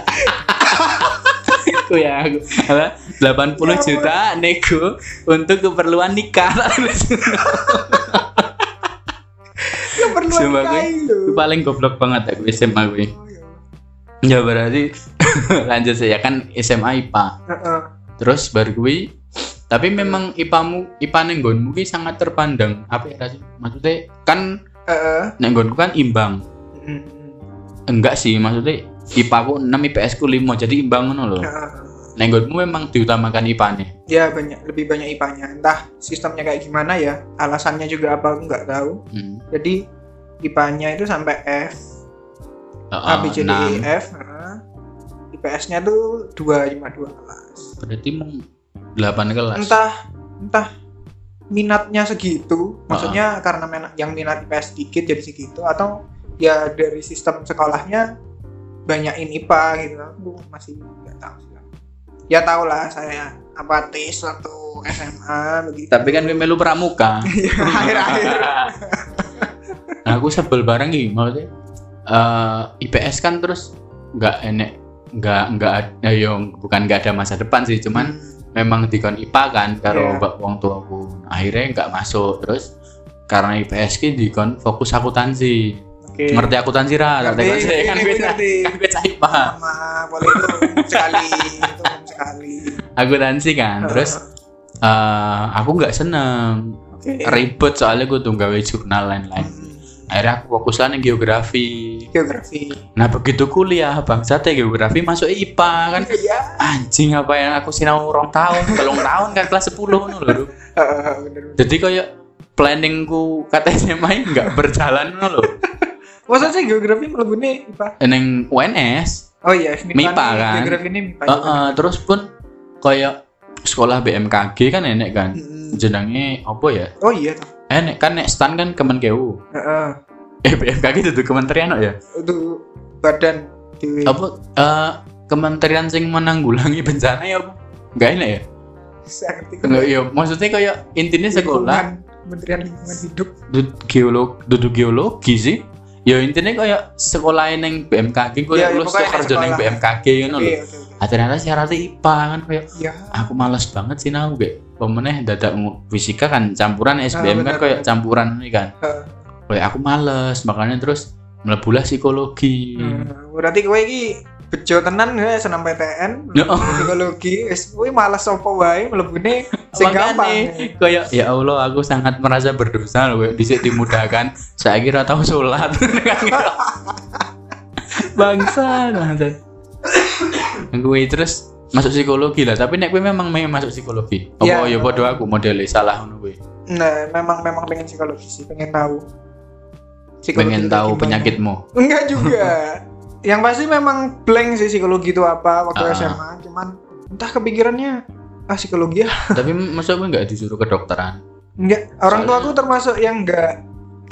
Aku ya aku apa, 80 Ya juta nego untuk keperluan nikah. Keperluan Sumpah. Itu paling goblok banget aku SMA gue. Oh, ya. Ya berarti lanjut saya kan SMA IPA. Heeh. Terus baru gue tapi memang IPAmu IPA neng nggonmu ki sangat terpandang. Apa ya? Maksudnya kan Neng nggonku kan imbang. Hmm. Enggak sih, maksudnya IPA ku 6, IPS ku 5, jadi imbang ngono loh. Nenggonmu memang diutamakan IPA-nya. Ya banyak lebih banyak IPA-nya. Entah sistemnya kayak gimana ya. Alasannya juga apa aku nggak tahu. Hmm. Jadi IPA-nya itu sampai F, A, B, C, D, E, F. heeh. IPS-nya tuh dua cuma dua kelas. Berarti mau 8 kelas. Entah entah minatnya segitu, maksudnya karena yang minat IPS sedikit jadi segitu atau ya dari sistem sekolahnya banyakin IPA gitu. Aku masih nggak tahu sih. Ya tau lah saya apatis waktu SMA begitu. Tapi kan gue melu pramuka. akhir-akhir Nah, aku sebel bareng gitu, maksudnya eh, IPS kan terus nggak enek nggak nggak ada yang bukan nggak ada masa depan sih cuman memang dikon IPA kan karo mbak wong tuaku. Akhirnya nggak masuk. Terus karena IPS ki dikon fokus akuntansi. Oke. ngerti akuntansi ra? Ngerti, kan? Gue gue ngerti. kan gue cah IPA sama boleh itu sekali itu sekali. Akuntansi kan? Terus eh, aku nggak seneng. Oke. Ribet soalnya gue tuh gawe jurnal lain-lain akhirnya aku fokusan yang geografi. Geografi. Nah begitu kuliah bangsa teh geografi masuk IPA kan. Ya anjing apa yang aku sinau rong tahun belum tahun kan kelas 10 ngono lho jadi kayak planningku kata SMA nggak berjalan ngono lho. Masa sih geografi melebuni IPA neng UNS oh iya MIPA nih, kan? geografi ini MIPA Eh, eh, terus pun kayak sekolah BMKG kan enek kan. Hmm. jenenge apa ya? Oh iya toh. enek kan nek stan kan Kemenkeu Heeh. eh BMKG itu kementerian kok ya? Untuk badan di apa eh, kementerian sing menanggulangi bencana ya apa? Nggak enak ya? Saya ngerti Enggak, ya maksudnya kayak intinya sekolah. Kementerian Lingkungan Hidup. Duduk geolog duduk geologi sih. Ya intinya kayak sekolah yang BMKG gue iya, lulus tuh kerja yang BMKG kan oke loh ternyata syaratnya IPA kan kayak ya aku males banget sih nah gue pemeneh dadak fisika kan campuran SBM kan kayak campuran ini kan. Heeh. kayak aku males makanya terus melebulah psikologi. Hmm, berarti kowe iki bejo tenan ya senam PTN Ya. psikologi. Wis kowe malas apa wae mlebune sing gampang. kayak ya Allah aku sangat merasa berdosa gue dhisik dimudahkan saya kira tahu sholat. Bangsa bangsa. Gue terus masuk psikologi lah tapi nek gue memang pengen masuk psikologi Ya. apa ya bodoh aku modelnya salah ngono gue nah memang memang pengen psikologi sih pengen tahu Psikologi pengen tahu gimana. penyakitmu enggak juga yang pasti memang blank sih psikologi itu apa waktu Ah. SMA cuman entah kepikirannya ah psikologi ya Tapi masa gue nggak disuruh kedokteran? enggak orang tua aku termasuk yang enggak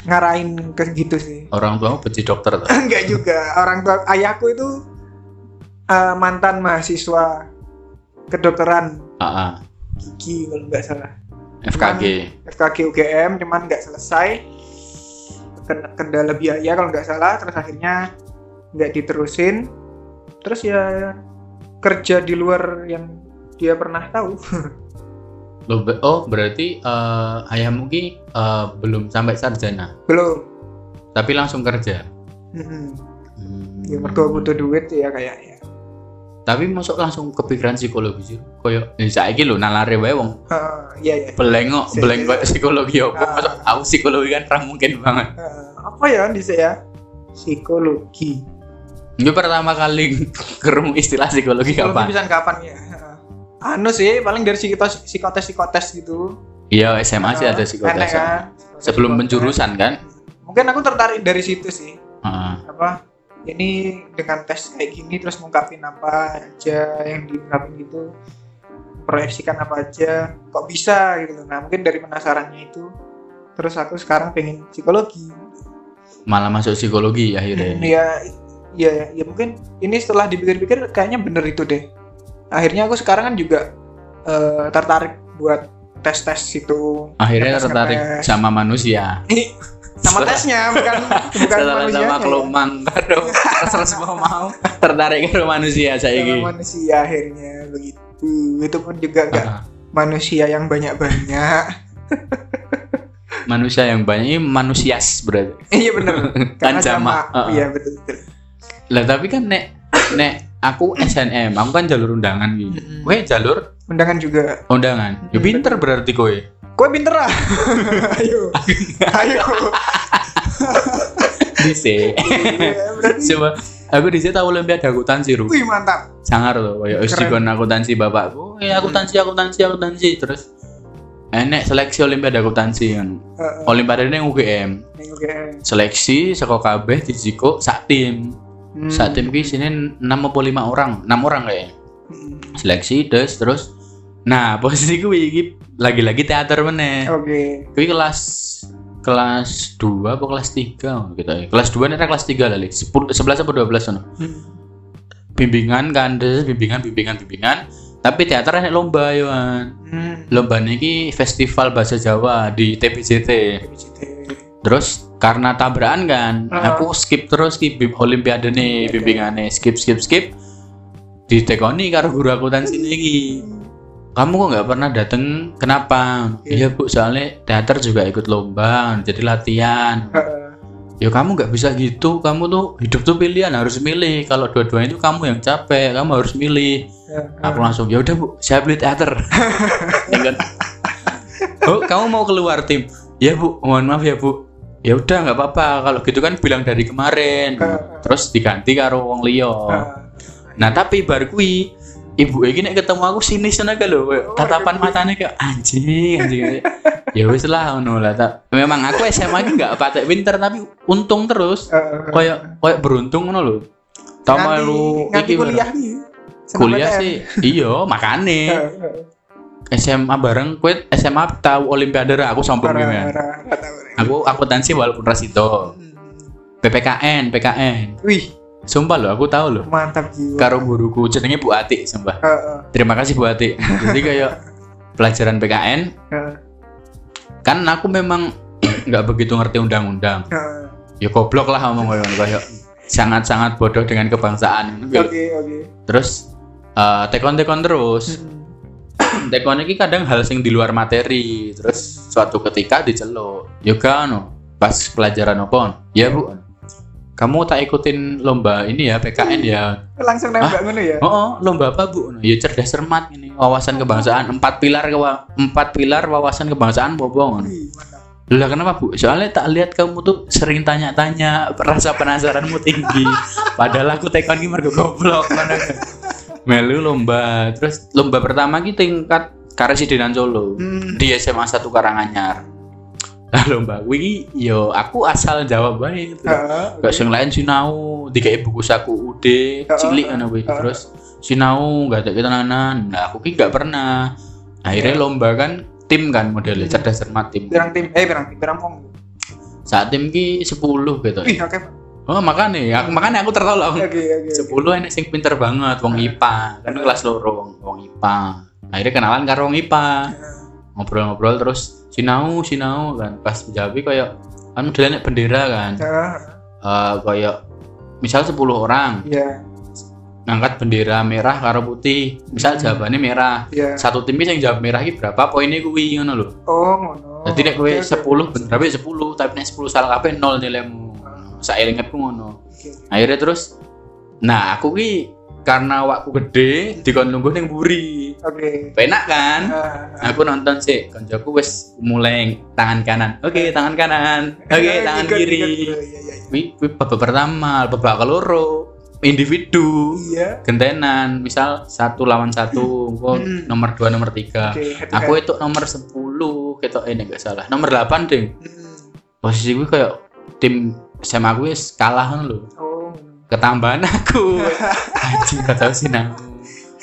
ngarahin ke gitu sih Orang tua benci dokter tuh. enggak juga orang tua ayahku itu eh, mantan mahasiswa kedokteran ah. gigi kalau nggak salah FKG. FKG UGM cuman nggak selesai Ken- kendala biaya kalau nggak salah terus akhirnya nggak diterusin terus ya kerja di luar yang dia pernah tahu Loh, oh berarti eh, ayahmu ki eh, belum sampai sarjana, belum tapi langsung kerja. Mm-mm. Hmm. ya mergo butuh duit ya kayaknya Tapi masuk langsung kepikiran psikologi sih. Koyo ya saiki lho nalare wae wong Ah, iya ya belengok, Si- beleng koyo psikologi apa. Ah. Masuk aku psikologi kan ra mungkin banget. apa ya bisa ya psikologi Ini pertama kali kerung istilah psikologi psikologi kapan? bisa kapan ya anu sih paling dari psikotes psikotes psikotes gitu Iya, SMA sih ada psikotes. kan? Sebelum Psikotes. penjurusan kan? mungkin aku tertarik dari situ sih Heeh. apa ini dengan tes kayak gini terus ngungkapin apa aja yang diungkapin gitu proyeksikan apa aja kok bisa gitu nah mungkin dari penasarannya itu terus aku sekarang pengen psikologi. Malah masuk psikologi akhirnya. ya? Ya ya mungkin ini setelah dipikir-pikir kayaknya bener itu deh. Akhirnya aku sekarang kan juga eh, tertarik buat tes-tes itu Akhirnya tertarik sama manusia. Sama tesnya bukan bukan Setelah manusia sama kelomang. Karo terus mau mau. Tertarik karo manusia saiki. manusia akhirnya begitu. Itu pun juga enggak Ah, manusia yang banyak-banyak. Manusia yang banyak ini manusias berarti. iya bener Kan sama. uh-uh. iya betul betul. Lah tapi kan nek nek aku SNM, aku kan jalur undangan gitu. Kowe jalur? Undangan juga. Undangan. Ya Mm, pinter berarti kowe. Kue pinter ah ayo ayo Dise. Iya, Coba aku dise tahu olimpiade akuntansi ru. wih mantap Sangar loh, kayak wis dikon akuntansi bapakku. Eh akuntansi akuntansi akuntansi terus enek seleksi olimpiade akuntansi kan. Heeh, Olimpiade ini UGM. ning oke Seleksi saka kabeh dijiko sak tim. Hmm. Sak tim ki sini 6 apa 5 orang? 6 orang kayaknya. Hmm. Seleksi terus terus Nah, posisi kuwi iki lagi-lagi teater meneh. oke Kuwi kelas kelas 2 apa kelas 3 gitu ya. Kelas 2 nek kelas 3 lali. 10 11 apa 12 ono. Hmm. Bimbingan kan, terus bimbingan bimbingan bimbingan. Tapi teater enek lomba yo kan. Hmm. Lomba niki festival bahasa Jawa di TPJT. Terus karena tabrakan kan, Ah. aku skip terus ki bim- olimpiade nih bimbingannya skip skip skip. Ditekoni karo guru akuntansi iki. Kamu kok nggak pernah dateng? Kenapa? Iya bu, soalnya teater juga ikut lomba, jadi latihan. Ya kamu nggak bisa gitu, kamu tuh hidup tuh pilihan harus milih. Kalau dua-duanya itu kamu yang capek, kamu harus milih. Aku langsung ya udah bu, saya beli teater. Oh, kamu mau keluar tim? Ya bu, mohon maaf ya bu. Ya udah nggak apa-apa. Kalau gitu kan bilang dari kemarin. Terus diganti karo wong. Heeh. Nah tapi bar kuwi ibu iki nek ketemu aku sinis tenaga lho. kayak Oh, Tatapan matanya kayak anjing anjing. ya wis lah ngono lah. Ta- Memang aku SMA iki nggak patek pinter tapi untung terus. Heeh. Kayak kayak beruntung ngono lho. Tau lu iki kuliah nih kuliah sih iya makane. SMA bareng kue SMA tahu olimpiade aku sombong gimana ora. aku akuntansi walaupun ras itu Hmm. PPKN PKN wih sumpah loh aku tahu loh. Mantap jiwa. Karo guruku jenenge Bu Ati sumpah. Heeh. terima kasih Bu Ati jadi kayak pelajaran PKN Heeh. kan aku memang nggak begitu ngerti undang-undang. Heeh. ya goblok lah ngomong kayak kayak sangat-sangat bodoh dengan kebangsaan. Oke oke. terus eh, tekon-tekon terus. Hmm. tekon ini kadang hal sing di luar materi. Terus suatu ketika diceluk. Yoga no pas pelajaran apa? Ya bu kamu tak ikutin lomba ini ya PKN ya? Langsung nembak ngono ya? Oh, oh, lomba apa bu? Ya cerdas cermat ini wawasan kebangsaan. Empat pilar kewa- empat pilar wawasan kebangsaan bobong lah kenapa bu? Soalnya tak lihat kamu tuh sering tanya-tanya rasa penasaranmu tinggi. Padahal aku ini mergo goblok mana melu lomba. Terus lomba pertama kita tingkat Karesidenan Solo Hmm. di SMA 1 Karanganyar lomba kuwi yo aku asal jawab bae gitu Heeh. gak sing lain sinau. Dikai buku saku ude cilik ngono kuwi. terus sinau gak ada ketenanan. Nah aku ki gak pernah. Akhirnya Iya. lomba kan tim kan modelnya Hmm. cerdas cermat tim. Pirang tim, eh pirang tim, pirang pong. saat tim ki 10 gitu. Wih, oke. oh makanya aku makanya aku tertolong Oke, oke. 10 enek sing pinter banget wong IPA kan kelas loro wong wong IPA akhirnya kenalan karo wong IPA ngobrol-ngobrol terus sinau sinau kan. Pas jawab kayak kan modelnya nek bendera kan. Eh kayak misal 10 orang Iya, ngangkat bendera merah karo putih. Misal Hmm. jawabannya merah. Iya. satu tim yang jawab merah ini berapa? Poinnya kuwi ngono lho. Oh, ngono. jadi nek kowe. 10 bener tapi 10 tapi nek 10 salah kabeh 0 nilaimu. Saya ingetku ngono. Akhirnya terus nah aku ki karena waktu gede dikon lungguh ning buri Oke. penak kan Ah, aku nonton sih koncoku wis mulai tangan kanan oke tangan kanan oke Ikut, tangan kiri ikut. Iya, iya, iya. Wi, wi babak pertama babak keloro individu Iya. gentenan misal satu lawan satu Hmm. nomor dua nomor tiga to aku head. itu nomor 10 ketok ini enggak salah nomor 8 ding Hmm. posisi gue kayak tim SMA gue kalah kan lho Oh. Ketambahan aku anjing gak tau sih nang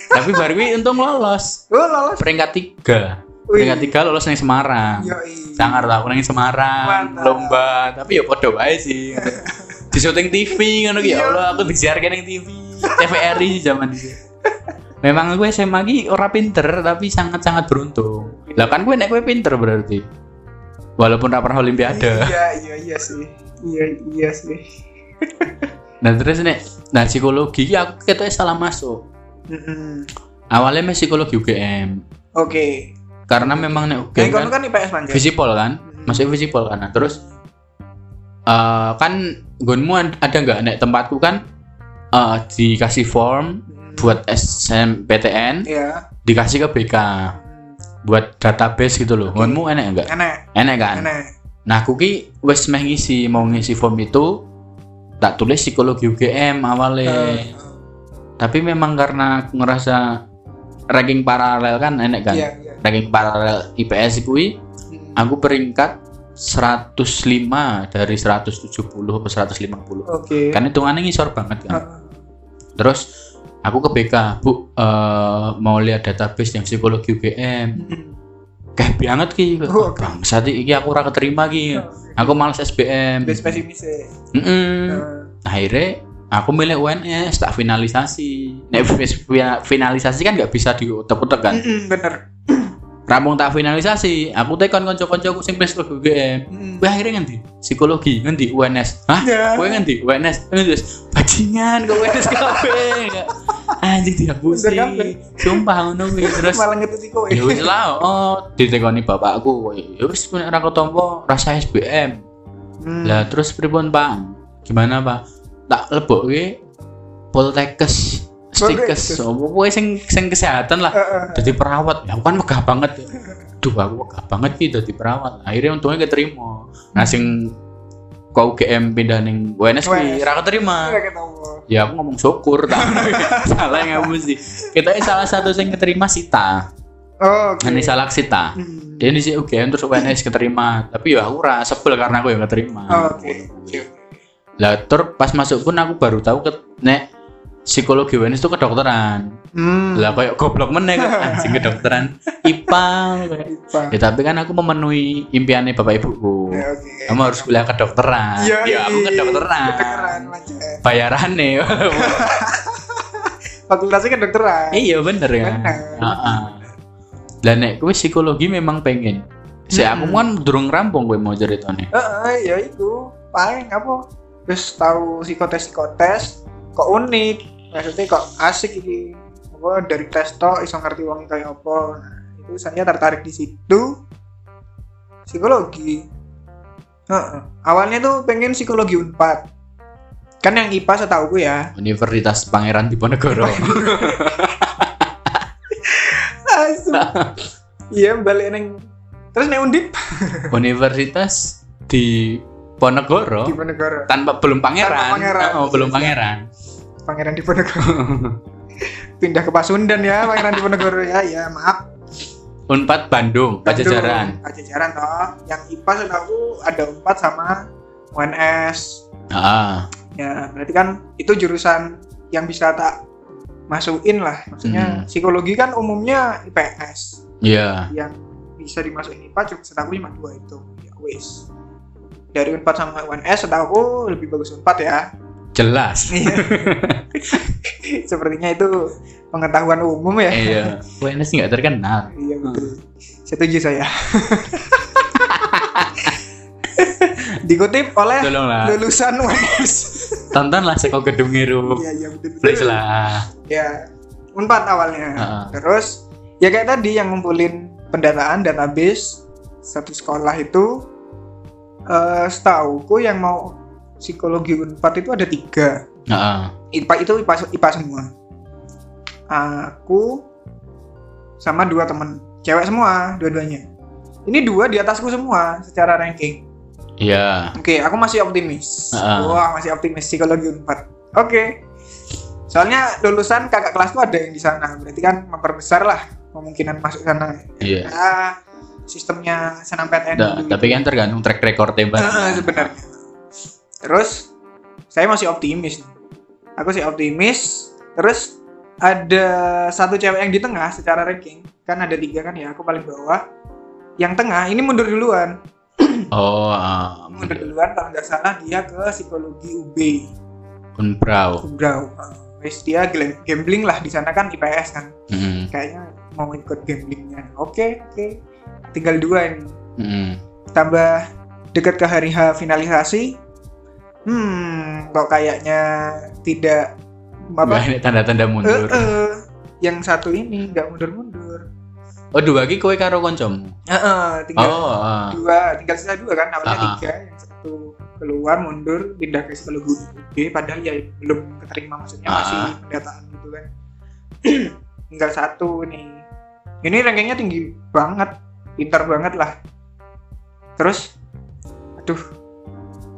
tapi baru gue untung lolos Oh, lolos. peringkat tiga Wih. peringkat tiga lolos ning Semarang Yoi. sangar lah aku ning Semarang Mantap. lomba tapi ya podo wae sih di syuting TV ki ya Iya. Allah aku disiarkan ning TV TVRI zaman itu memang gue SMA ki ora pinter tapi sangat-sangat beruntung lah kan gue nek gue pinter berarti walaupun pernah olimpiade Iya, iya, iya sih. Iya, iya sih. nah terus nek nah psikologi aku ketoknya salah masuk Mm-mm. awalnya mah psikologi UGM Oke. karena memang Yang UGM kono kan kan IPS visipol kan Mm. masuk visipol kan nah, terus eh kan gonmu ad- ada nggak nek tempatku kan eh, dikasih form Mm. buat SNMPTN Iya. dikasih ke BK buat database gitu loh gonmu enak enggak Enak, enak kan enak. nah aku ki wes meh ngisi mau ngisi form itu tak tulis psikologi UGM awalnya. Eh, tapi memang karena aku ngerasa ranking paralel kan enak kan? Iya, iya. ranking paralel IPS kuwi Mm. aku peringkat 105 dari 170 ke 150 Oke. kan hitungannya ngisor banget kan? Ah, terus aku ke BK bu eh, mau lihat database yang psikologi UGM mm. kayak banget ki Oh, oke. bangsat iki aku ora keterima ki aku males SBM Best pesimis ya. Mm-mm. Eh, akhirnya aku milih UNS tak finalisasi nek finalisasi kan nggak bisa diutek-utek kan mm-mm, bener. rampung tak finalisasi aku tekan konco-koncoku sing psikologi UGM Mm. Wah akhirnya ngendi? Psikologi ngendi UNS. Hah? Ya. Kowe ngendi? UNS. Ngendi? Bajingan kok UNS kabeh. Anjing dihapusi. Bener kabeh. Sumpah ngono kuwi. Terus Malah ngetuti kowe. ya wis lah, oh ditekoni bapakku. Ya wis nek ora ketompo rasa SBM. Hmm. Lah terus pripun, Pak? Gimana, Pak? Tak lebokke Poltekkes Stikes, Poltekkes. oh, pokoknya sing sing kesehatan lah jadi perawat ya aku kan megah banget duh aku megah banget sih jadi perawat akhirnya untungnya keterima nah sing kau UGM pindah ning UNS UNS. kuwi ra keterima Ora ketemu. ya aku ngomong syukur tak salah yang aku sih kita ini salah satu yang keterima Sita Oh, ini salah Sita Hmm. dia di sini UGM terus UNS keterima tapi ya aku ra sebel karena aku yang keterima Oh, Oke. Oke. lah terus pas masuk pun aku baru tahu ke nek psikologi UNS itu kedokteran Hmm. lah kayak goblok meneh kan anjing kedokteran IPA Ipa. Ya tapi kan aku memenuhi impiannya bapak ibuku. Ya, oke. Kamu harus kuliah kedokteran. Iya, ya aku iya. kedokteran. Kedokteran aja. Bayarannya. Fakultasnya kedokteran. iya bener ya. Bener. Heeh. Lah nek kowe psikologi memang pengen. Aku Hmm. kan durung rampung kowe mau ceritanya. Heeh, ya itu. Paling apa? Terus tahu psikotes psikotes kok unik. Maksudnya kok asik iki. Apa dari tes tok iso ngerti wong kayak apa. Nah, itu saya tertarik di situ. Psikologi. Heeh. Awalnya tuh pengen psikologi Unpad. Kan yang IPA setahuku ya. Universitas Pangeran Diponegoro. Asu. Iya, balik neng terus neng Undip Universitas di Ponegoro di Ponegoro. tanpa belum pangeran. Tanpa pangeran. Oh, belum pangeran. Pangeran Diponegoro. Pindah ke Pasundan ya, Pangeran Diponegoro ya. Ya, maaf. Unpad Bandung, Pajajaran. Bandung, Pajajaran toh. Yang IPA setahu ada Unpad sama UNS. Ah, Ya, berarti kan itu jurusan yang bisa tak masukin lah. Maksudnya Hmm. psikologi kan umumnya IPS. iya. Yang bisa dimasukin IPA cuma setahu cuma dua itu. Ya wis. Dari Unpad sama UNS setahu lebih bagus Unpad ya. Jelas. Iya. Sepertinya itu pengetahuan umum ya. iya. UNS nggak terkenal. Iya betul. Setuju saya. Dikutip oleh Tolonglah. lulusan UNS. Tontonlah Seko Gedung Ngiru. Iya iya betul. Please lah. Ya Unpad awalnya. Heeh. Terus ya kayak tadi yang ngumpulin pendataan database satu sekolah itu eh setauku yang mau psikologi Unpad itu ada tiga. Heeh. IPA itu IPA, IPA semua. Aku sama dua temen cewek semua dua-duanya. Ini dua di atasku semua secara ranking. Iya. Oke, aku masih optimis. Ah. Wah, masih optimis psikologi Unpad. Oke. Soalnya lulusan kakak kelasku ada yang di sana, berarti kan memperbesar lah kemungkinan masuk sana. Iya. Ya, sistemnya SNMPTN Da- dulu tapi kan tergantung track record Eh, tembak. sebenarnya. Terus saya masih optimis. Aku sih optimis. Terus ada satu cewek yang di tengah secara ranking. Kan ada tiga kan ya, aku paling bawah. Yang tengah ini mundur duluan. Oh, ah, Mundur duluan kalau nggak salah dia ke psikologi UB. Unbrau. Umbrau. Uh, wes dia gambling lah di sana kan IPS kan. Mm, Kayaknya mau ikut gamblingnya. Oke, oke. Tinggal dua ini. mm. tambah dekat ke hari H finalisasi hmm kok kayaknya tidak apa ada tanda-tanda eh, mundur. eh, yang satu ini nggak mundur-mundur Oh, dua lagi kowe karo koncomu. Eh, eh, tinggal Oh, ah. dua tinggal sisa dua kan awalnya Ah, ah. tiga yang satu keluar mundur pindah ke psikologi UB padahal ya belum keterima maksudnya Ah, masih pendataan gitu kan tinggal satu nih ini rankingnya tinggi banget pintar banget lah terus aduh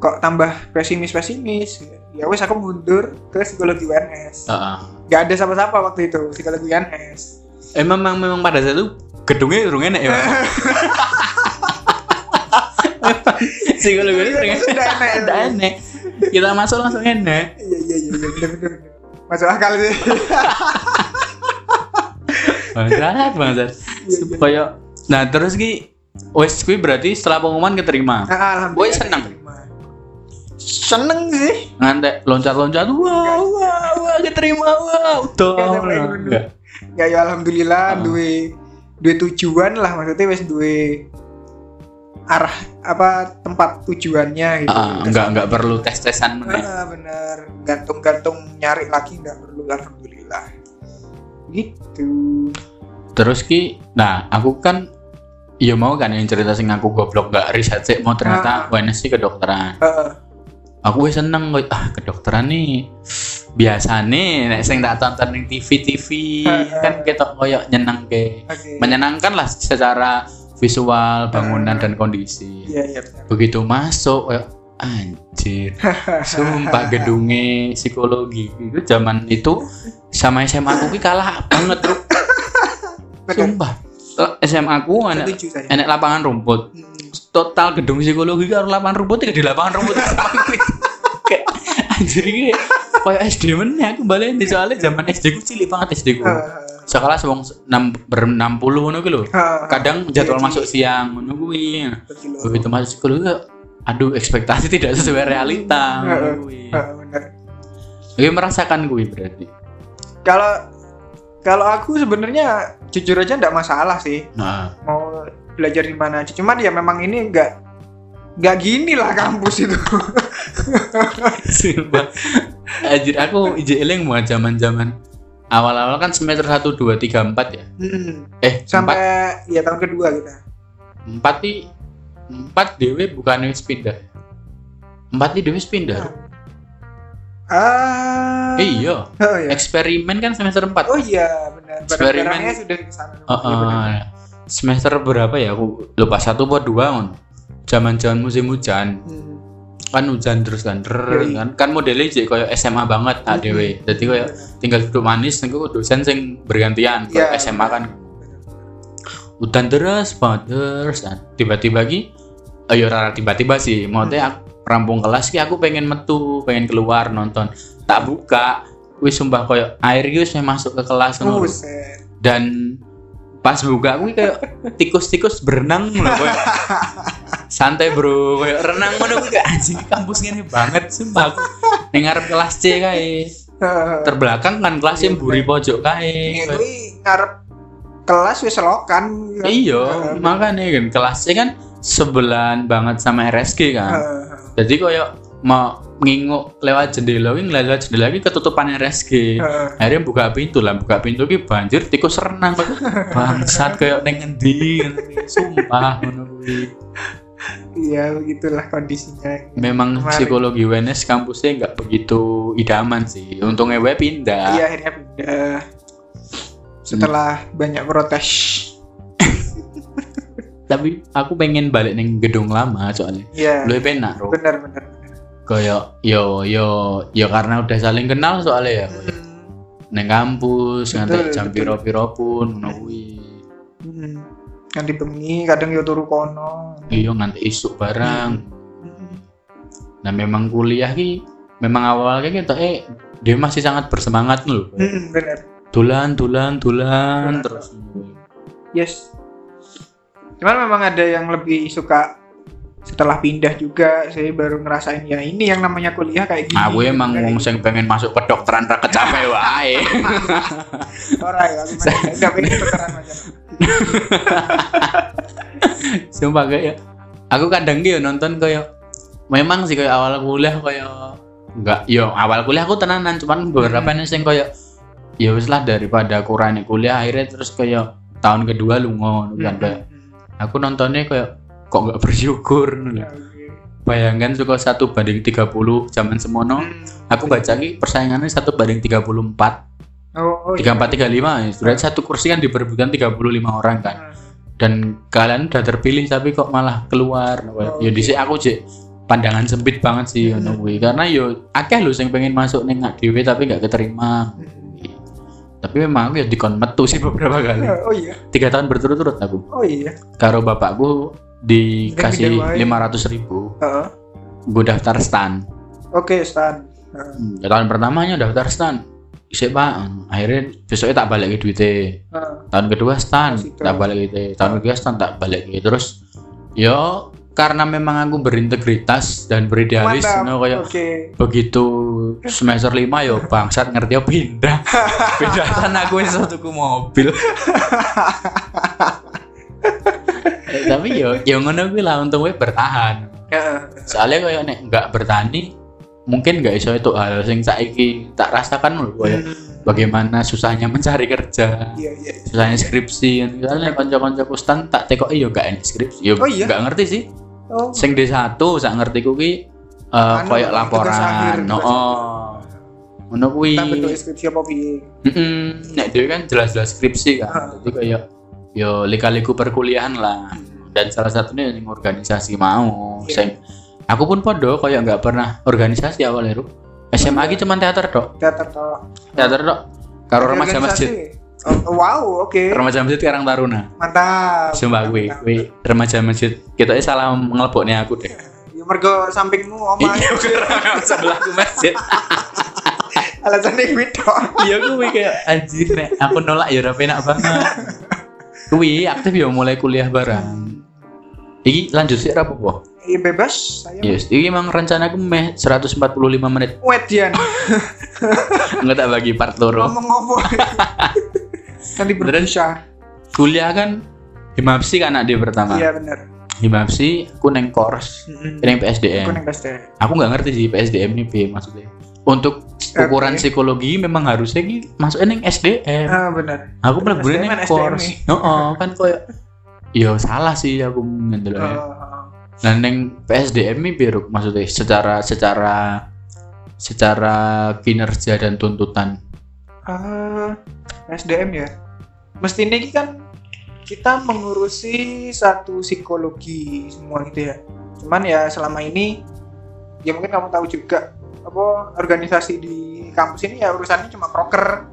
kok tambah pesimis pesimis ya wes aku mundur ke psikologi UNS Ah, ah. nggak ada siapa-siapa waktu itu psikologi UNS Eh, memang memang pada saat itu gedungnya urung enak ya. Psikologi itu urung enak. Udah enak, ya. Udah enak. Kita masuk langsung enak. iya iya iya iya, bener bener masuk akal sih Bangsat, bangsat. Supaya Nah, terus ki wes kuwi berarti setelah pengumuman keterima. Boy alhamdulillah seneng. Seneng sih Ngantek loncat-loncat. Wah, wah, wah, keterima. Wah, udah. Nggak sampai gitu. Enggak. ya ya alhamdulillah Ah. duwe duwe tujuan lah maksudnya wes duwe arah apa tempat tujuannya gitu Ah, enggak enggak perlu tes-tesan meneh. Ah, bener gantung-gantung nyari lagi nggak perlu alhamdulillah gitu Terus ki, nah aku kan iya mau kan yang cerita sing aku goblok gak riset sih mau ternyata UNS sih kedokteran. Heeh. Aku wis seneng kok ah kedokteran nih biasa nih nek sing tak tonton ning TV TV kan ketok koyo nyeneng ke menyenangkan lah secara visual bangunan dan kondisi. iya iya. Begitu masuk koyo anjir sumpah gedungnya psikologi. Itu zaman itu sama SMA aku ki kalah banget benar sumpah. SMA aku saya. enak lapangan rumput. Hmm. total gedung psikologi karo lapangan rumput tidak di lapangan rumput anjir iki kayak SD meneh aku balik di soalnya zaman SD ku cilik banget SD ku. Sekolah wong 6 ber 60 ngono ki lho. Kadang jadwal Jadi, masuk siang ngono kuwi. Begitu masuk psikologi aduh ekspektasi tidak sesuai realita kuwi. Heeh, Gue merasakan kuwi berarti. Kalau kalau aku sebenarnya jujur aja nggak masalah sih. Nah. Mau belajar di mana aja. Cuman ya memang ini nggak nggak gini lah kampus itu Sumpah. Anjir aku ije eling mau zaman-zaman awal-awal kan semester 1 2 3 4 ya. Hmm. Eh, sampai ya tahun kedua kita 4 4 di 4 dewe bukan wis pindah. 4 di dewe wis pindah. ah Eh, iya, oh iya eksperimen kan semester 4. oh iya benar Eksperimen. sudah ke sana benar. oh, semester berapa ya? Aku lupa satu atau dua ngono. Zaman-zaman musim hujan. Hmm. Kan hujan terus kan. Drrrr, Yoi. kan kan modelnya jadi kayak SMA banget Hmm. ADW. Jadi kayak tinggal duduk manis niku dosen sing bergantian Kayak Iya. SMA kan hutan deras banget terus nah, tiba-tiba ki ayo rara tiba-tiba sih maksudnya aku rampung kelas ki aku pengen metu pengen keluar nonton tak buka wis sumpah koyo air wis masuk ke kelas. Buset. dan pas buka aku kayak tikus-tikus berenang loh kayak santai bro. Kayak renang mana aku kayak anjing kampus gini banget sumpah. Aku ngarep kelas C kae. Terbelakang kan kelasnya mburi pojok kae. Ini ngarep kelas wis selokan. iya makanya kan kelasnya kan sebelan banget sama RSG kan. Jadi kayak mau nginguk lewat jendela ini lewat jendela ini ketutupan RSG akhirnya buka pintu lah buka pintu ki banjir tikus renang bangsat kayak neng ngendi sumpah ngono kuwi Iya, begitulah kondisinya. memang Kemarin. psikologi UNS kampusnya nggak begitu idaman sih untungnya gue pindah Iya, akhirnya pindah. Setelah banyak protes. tapi aku pengen balik neng gedung lama soalnya Iya. lu penak bro Benar, benar. Kayak yo yo yo karena udah saling kenal soalnya ya kayak neng kampus nganti Betul, jam betul. piro-piro pun kuwi Hmm. Yang dibengi kadang yo turu kono. iya nganti isuk barang Hmm. Nah memang kuliah ki memang awalnya kita eh dia masih sangat bersemangat loh. Hmm, benar. Tulan, tulan, tulan terus. Yes. Cuman memang ada yang lebih suka setelah pindah juga saya baru ngerasain ya ini yang namanya kuliah kayak gini. Aku emang wong sing pengen masuk kedokteran ra kecape wae. Ora ya, enggak pengen tukeran macam. Sumpah kayak aku kadang yo nonton kayak memang sih kayak awal kuliah kayak enggak yo awal kuliah aku tenanan cuman beberapa Hmm. sing kayak ya wis lah daripada kurang kuliah akhirnya terus kayak tahun kedua lu ngono kan kayak aku nontonnya kayak kok nggak bersyukur ngono lho. Bayangkan suka satu banding 30 zaman semono. Aku baca ki persaingannya satu banding 34. Oh, oh, 34 35 ya. Berarti satu kursi kan diperebutkan 35 orang kan. Dan kalian udah terpilih tapi kok malah keluar. Oh, ya oke. dhisik aku cek pandangan sempit banget sih ngono kuwi. Karena yo akeh lho sing pengen masuk ning ngak dhewe tapi gak keterima. Tapi memang aku ya dikon metu sih beberapa kali. Oh iya. Tiga tahun berturut-turut aku. Oh iya. Karo bapakku dikasih Pindah-pindah 500 ribu Heeh. gue daftar stan Oke, Stan. Heeh. Hmm, ya, tahun pertamanya daftar stan Isik pak, akhirnya besoknya tak balik ke duitnya Heeh. tahun kedua stan tak balik gitu tahun ketiga stan tak balik gitu terus yo karena memang aku berintegritas dan beridealis no, kayak Oke. begitu semester 5 yo bangsat ngerti ya pindah pindah aku wis tuku mobil tapi yo yo ngono kuwi lah untung gue bertahan soalnya kayak nek nggak bertani mungkin nggak iso itu hal sing saiki tak rasakan lho kayak Hmm. bagaimana susahnya mencari kerja Iya, iya. susahnya skripsi misalnya konco-konco kustan tak tekok iyo gak skripsi yo Oh iya? gak ngerti sih Oh. sing D1 sak ngerti ku ki eh Anu, koyo laporan no oh ngono kuwi Tak bentuk skripsi apa piye? Heeh, nek dhewe kan jelas-jelas skripsi kan. Jadi kayak yo lika-liku perkuliahan lah. Dan salah satunya yang organisasi mau. Iya. Sing aku pun podo kayak nggak pernah organisasi awalnya Ru. SMA ki cuma teater dok. Teater toh. Teater dok. Karo remaja masjid. Oh, wow, oke. Remaja masjid Karang Taruna. Mantap. Sumpah gue, gue remaja masjid. Kita salah ngelepoknya aku deh. Ya mergo sampingmu omah. Iya, sebelahku masjid. Alasannya gitu. Iya gue kayak anjir nek aku nolak ya ora penak banget. Kuwi aktif ya mulai kuliah bareng. Iki lanjut sih apa po? Iya bebas saya. Yes, iki emang rencanaku meh 145 menit. Wet Dian. Enggak tak bagi part loro. Ngomong ngomong. Nanti berbusa. Kuliah kan Himapsi kan anak dia pertama. Iya benar. Himapsi aku neng course, Heeh. neng Aku PSDM. neng pasti. Aku nggak ngerti sih PSDM ini piye maksudnya. Untuk ukuran Oke. psikologi memang harusnya ki masuknya neng SDM. Ah benar. Aku mlebu SDM neng kan course. nih. Heeh, kan koyo Yo salah sih aku ngendel. Oh, Nah, neng PSDM ini biar maksudnya secara secara secara kinerja dan tuntutan. Ah, SDM ya. Mestinya ini kan kita mengurusi satu psikologi semua gitu ya. Cuman ya selama ini ya mungkin kamu tahu juga apa organisasi di kampus ini ya urusannya cuma proker.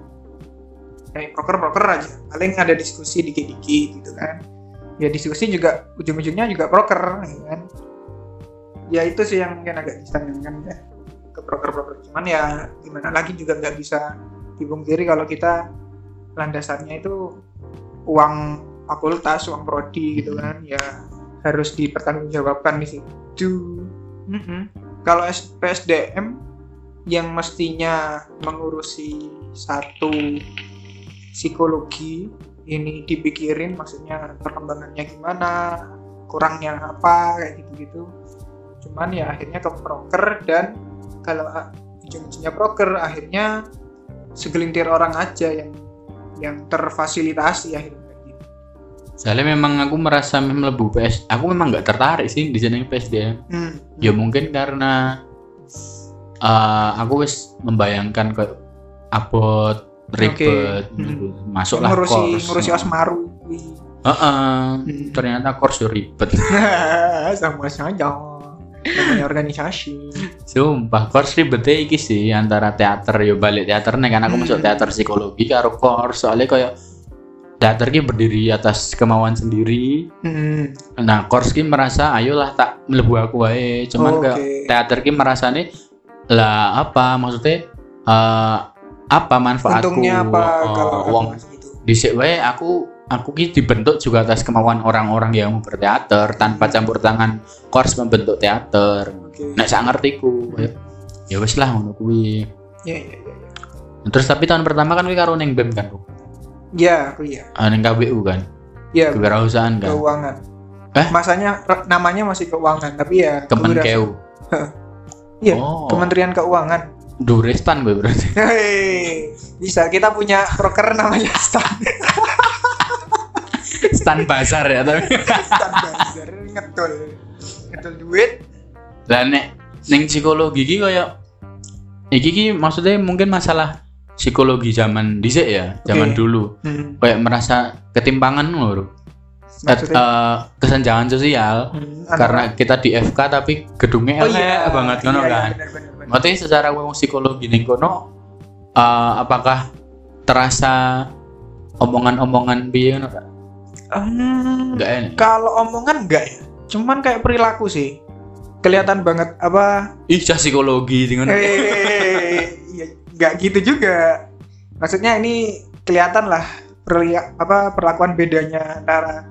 Kayak proker-proker aja. Paling ada diskusi dikit-dikit gitu kan. ya diskusi juga ujung-ujungnya juga proker gitu kan ya itu sih yang mungkin agak disayangkan ya ke proker-proker cuman ya gimana lagi juga nggak bisa dipungkiri kalau kita landasannya itu uang fakultas uang prodi gitu kan ya harus dipertanggungjawabkan di situ Mm-mm. Kalau S- PSDM yang mestinya mengurusi satu psikologi ini dipikirin maksudnya perkembangannya gimana kurangnya apa kayak gitu-gitu cuman ya akhirnya ke broker dan kalau ujung-ujungnya broker akhirnya segelintir orang aja yang yang terfasilitasi akhirnya. Soalnya memang aku merasa memang lebih PS, aku memang nggak tertarik sih di sini PSDM. Hmm. Ya mungkin karena eh, aku wis membayangkan ke abot ribet, Oke. Hmm. masuklah ngurusi course. ngurusi osmaru Heeh. Hmm. ternyata course ribet. sama saja namanya organisasi Sumpah, course ribetnya iki sih antara teater yo balik teater nih kan aku Hmm. masuk teater psikologi karo course soalnya kayak teater ki berdiri atas kemauan sendiri. Hmm. Nah, course ki merasa ayolah tak mlebu aku wae. Cuman Oke. kayak teater ki merasa nih lah apa maksudnya eh apa manfaatku untungnya apa Eh, kalau uang aku gitu dhisik wae aku aku ki dibentuk juga atas kemauan orang-orang yang mau berteater tanpa campur tangan course membentuk teater. oke Nek sak ngertiku kayak, ya wis lah ngono kuwi. ya ya ya Terus tapi tahun pertama kan kuwi karo ning BEM kan. Ya aku ya Ah, ning KBU kan. ya Kewirausahaan kan. keuangan Eh? masanya namanya masih keuangan tapi ya Kemenkeu. Iya, Oh. Kementerian Keuangan Durestan gue berarti. Hei, bisa kita punya broker namanya Stan Stan pasar ya tapi. Stan Bazar ngetul ngetul duit Lah nek ning psikologi ki koyo iki ki maksudnya mungkin masalah psikologi zaman dhisik ya, zaman Oke. dulu. hmm. Kayak merasa ketimpangan maksudnya eh, kesenjangan sosial hmm, karena kita di FK tapi gedungnya oh elek iya banget ngono iya, iya, kan. benar, benar. Maksudnya secara psikologi ning kono eh, apakah terasa omongan-omongan piye ngono Kak? Hmm, Enggak enak. kalau omongan enggak ya cuman kayak perilaku sih kelihatan banget apa Ih, psikologi ngono. eh iya nggak gitu juga maksudnya ini kelihatan lah perlia- apa perlakuan bedanya antara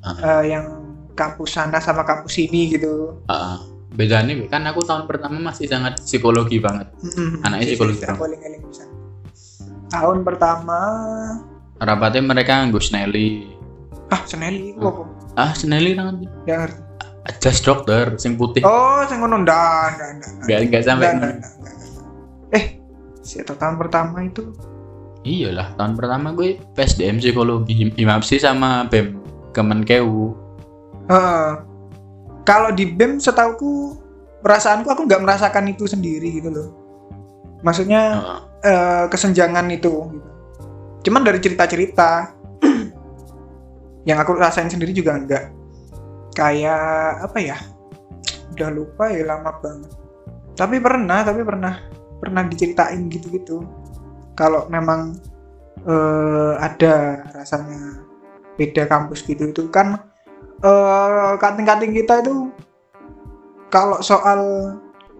Ah. eh, yang kampus sana sama kampus sini gitu Heeh. bedanya kan aku tahun pertama masih sangat psikologi banget. Mm-mm. Anaknya Iya, psikologi bisa. tahun pertama Rapatnya mereka nganggo Snelly. ah Seneli itu apa Ah, Snelly kan ya ngerti just dokter sing putih. oh saya ngono ndak ndak ndak sampai. Eh siapa tahun pertama itu Iyalah, tahun pertama gue PSDM psikologi Himapsi sama BEM Kemenkeu. Heeh. kalau di BEM setauku perasaanku aku nggak merasakan itu sendiri gitu loh maksudnya Heeh. eh, kesenjangan itu gitu. cuman dari cerita-cerita yang aku rasain sendiri juga enggak kayak apa ya udah lupa ya lama banget tapi pernah tapi pernah pernah diceritain gitu-gitu kalau memang eh, ada rasanya beda kampus gitu itu kan eh kating-kating kita itu kalau soal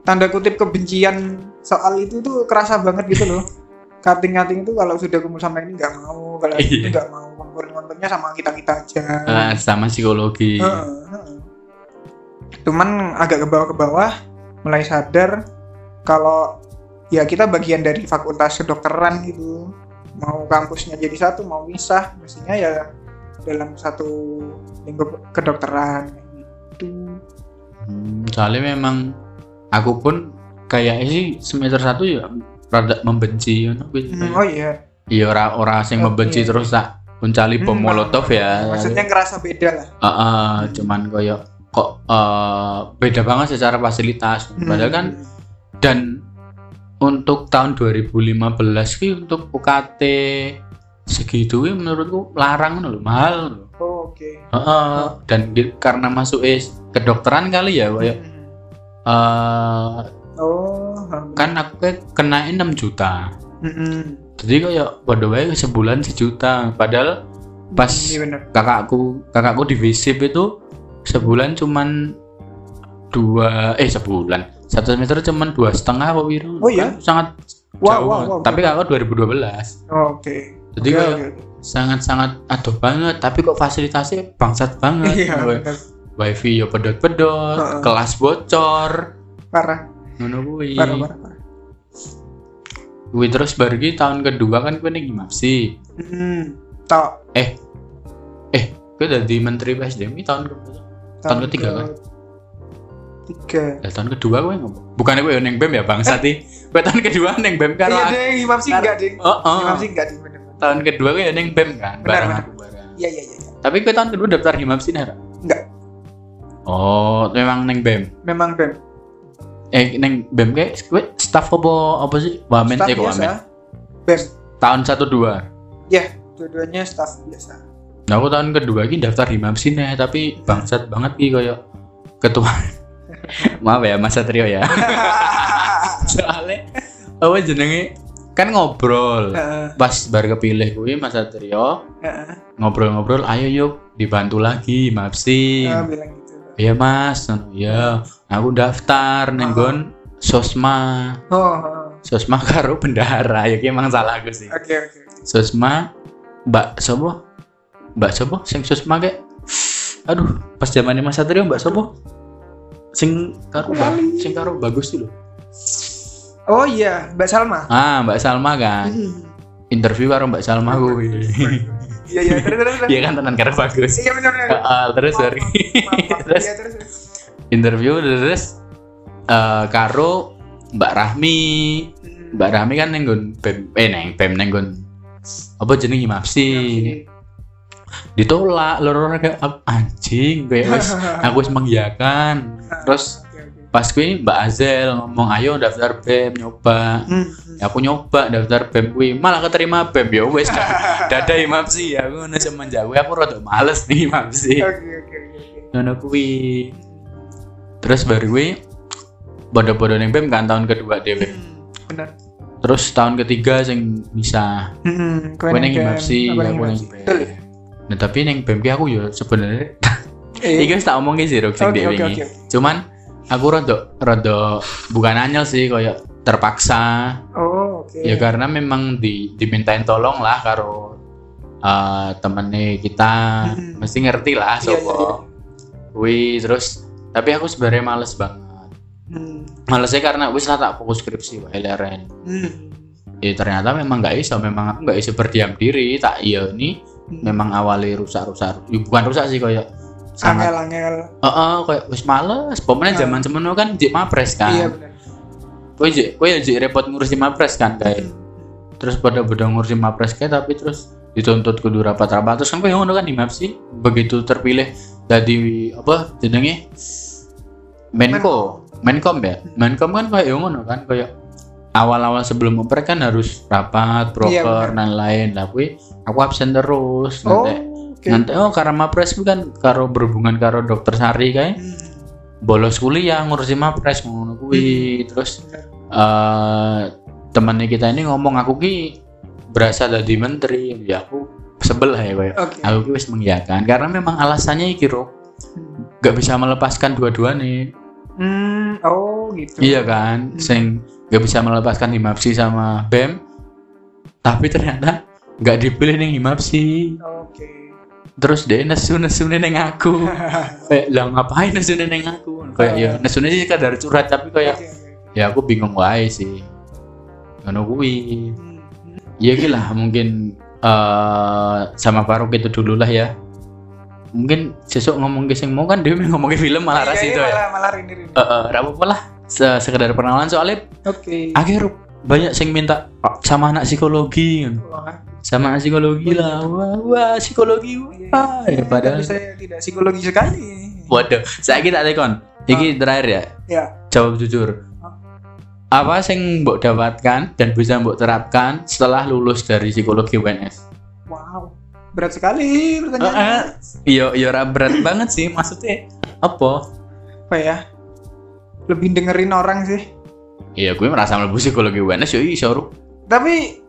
tanda kutip kebencian soal itu tuh kerasa banget gitu loh kating-kating itu kalau sudah kumpul sama ini nggak mau kalau Iya. nggak mau kumpul nontonnya sama kita kita aja Ah, sama psikologi. Heeh, heeh. cuman agak ke bawah ke bawah mulai sadar kalau ya kita bagian dari fakultas kedokteran gitu mau kampusnya jadi satu mau misah mestinya ya dalam satu lingkup kedokteran gitu Hmm, soalnya memang aku pun kayak sih semester satu ya rada membenci you know, gitu. Hmm, oh iya Iya ora ora sing Oh, membenci terus tak uncali bom Hmm, molotov ya. maksudnya ngerasa beda lah Heeh, cuman koyo kok eh, beda banget secara fasilitas. Hmm. Padahal kan dan untuk tahun 2015 ki untuk UKT segitu ki menurutku larang loh, mahal loh. oh, oke Heeh, dan di- karena masuk es kedokteran kali ya kayak Hmm. eh oh kan aku kenain 6 juta. Mm-mm. Jadi kayak pada wae sebulan sejuta. Padahal pas benar. kakakku kakakku di visip itu sebulan cuman dua eh sebulan satu semester cuman dua setengah kok Wiro Oh iya? Kan sangat Wow, jauh wow, wow. tapi kakak 2012 Oh, Oke. jadi Oke, kayak oke, oke. sangat-sangat aduh banget tapi kok fasilitasnya bangsat banget Iya, wifi ya pedot-pedot Heeh. kelas bocor Parah, ngono kuwi parah, parah, parah. kuwi terus baru ki tahun kedua kan kuwi ning sih Hmm. Tok. eh eh kuwi dadi menteri PSDM tahun kedua Tahun ketiga, kan? Tiga. Ya, tahun kedua gue ngomong. Bukannya gue neng BEM ya bangsat nih. Gue tahun kedua neng BEM karo Iya deh, Imam sih enggak deh. Oh, oh. Imam sih enggak deh. Tahun kedua gue ya neng BEM kan. Benar, benar. Iya, iya, iya. iya. Tapi gue tahun kedua daftar Himam sih. Enggak, Oh, memang neng BEM. memang BEM. Eh neng BEM kayak gue staff apa apa sih? Wamen eh wamen. BEM. Tahun satu dua. Ya, dua-duanya staff biasa. Nah, aku tahun kedua ini daftar Himam sih nih, tapi bangsat banget ki kayak ketua. Maaf ya Mas Satrio ya. Soalnya apa jenenge? Kan ngobrol. Pas bar kepilih kuwi Mas Satrio ngobrol-ngobrol ayo yuk dibantu lagi mapsi. Bilang gitu. iya mas. Iya aku daftar nenggon sosma. Oh, oh. sosma karo bendahara ya emang salah aku sih oke, oke. sosma mbak sopo? Mbak sopo? Sing sosma kayak aduh pas zamannya mas satrio mbak sopo sing karo ba- sing karo bagus sih loh Oh iya, Mbak Salma. ah mbak salma kan Hmm. interview karo mbak salma kuwi Iya, iya, terus, terus, iya kan tenan karo bagus Iya, benar, benar. Ah, terus sorry Maaf, maaf. terus Iya, terus, terus. interview terus eh, karo Mbak Rahmi Hmm. Mbak Rahmi kan nenggon pem eh neng pem nenggon apa jenenge mapsi ditolak loro kayak "Ah, anjing kayak wes aku wis mengiyakan terus oke. pas kuwi Mbak Azel ngomong ayo daftar BEM nyoba Hmm. ya aku nyoba daftar BEM kuwi malah keterima BEM ya wes dadai mapsi aku ngono semenjak kuwi aku rada males nih mapsi Oke, oke, oke, oke. terus baru kuwi bodoh-bodoh neng BEM kan tahun kedua dhewe Hmm, Benar. terus tahun ketiga sing bisa Hmm, gue neng BEM. Ya neng aku neng? BEM ya? Nah tapi neng BEM ki aku yo sebenarnya Eh, iki wis tak omongin sih Ruk, sing oke, iki. oke. cuman aku rada rada bukan anyel sih kayak terpaksa Oh, oke. ya karena memang di dimintain tolong lah karo eh temennya kita Hmm. mesti ngerti lah Iya, iya, sopo iya. Wih, terus tapi aku sebenarnya males banget Hmm. malesnya karena wis lah tak fokus skripsi wae leren Hmm. ya ternyata memang nggak iso memang aku nggak iso berdiam diri tak iya ini Hmm. Memang awalnya rusak-rusak. Ya, bukan rusak sih kayak sangat Angel-angel. oh, oh kayak wis males. Pokoknya Ah. zaman semono kan jik mapres kan. Iya, benar. kowe jik kowe ya jik repot ngurusi mapres kan kayak. Hmm. terus pada pada ngurusi mapres kayak tapi terus dituntut kudu rapat-rapat. Terus kan ngono kan di sih begitu terpilih jadi apa jenenge? Menko. Menkom ya? Menkom kan kayak ngono kan kayak awal-awal sebelum oper kan harus rapat Iya, proper dan lain kuwi aku absen terus Oh, nanti nanti oh karena mapres kan karo berhubungan karo dokter Sari kayak Hmm. bolos kuliah ngurusi mapres ngono kuwi. Terus Benar. eh temannya kita ini ngomong aku ki berasal dari menteri. Ya aku sebel lah ya kayak. Oke. aku ki wis mengiyakan karena memang alasannya iki Ro. Gak bisa melepaskan dua-duanya Hmm, oh gitu. iya kan? Hmm. sing gak bisa melepaskan Himapsi sama BEM. Tapi ternyata gak dipilih nih Himapsi. Oke. terus dia nesu nesu neng aku. Kayak lah ngapain nesu neng aku? Kayak ya nesu sih kadar curhat tapi kayak oke. ya aku bingung wae sih. Ngono kuwi Hmm. ya gila mungkin eh sama Faruk itu dulu lah ya. Mungkin sesuk ngomong ke sing mau kan dia ngomong ke film malah ras Iya, itu iya, ya. Malah, malah eh eh, ra apa-apa lah Se- sekedar perkenalan soalnya Oke. akhir banyak sing minta "Oh, sama anak psikologi Wah, sama anak psikologi lah wah, wah psikologi wah ya padahal Tapi saya tidak psikologi sekali. waduh saya kita tekon iki terakhir ya Ya. jawab jujur apa sing mbok dapatkan dan bisa mbok terapkan setelah lulus dari psikologi UNS Wow. Berat sekali pertanyaannya. iya iya ora berat banget sih maksudnya apa Apa ya? Lebih dengerin orang sih. iya gue merasa mlebu psikologi UNS ya iso Ru. Tapi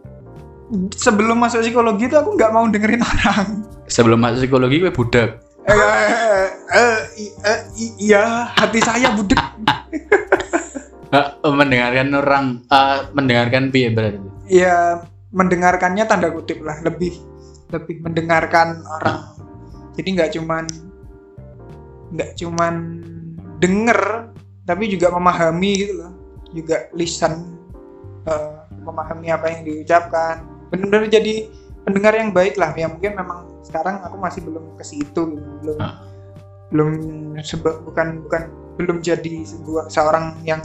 sebelum masuk psikologi itu aku nggak mau dengerin orang. sebelum masuk psikologi gue budak Eh, eh, eh, eh, iya, hati saya budek. Eh, mendengarkan orang eh, mendengarkan piye berarti ya mendengarkannya tanda kutip lah lebih lebih mendengarkan orang jadi nggak cuman nggak cuman denger tapi juga memahami gitu loh. Juga lisan eh, memahami apa yang diucapkan. Benar-benar jadi pendengar yang baik lah. Ya mungkin memang sekarang aku masih belum ke situ gitu. belum Ah. belum seba- bukan bukan belum jadi sebuah seorang yang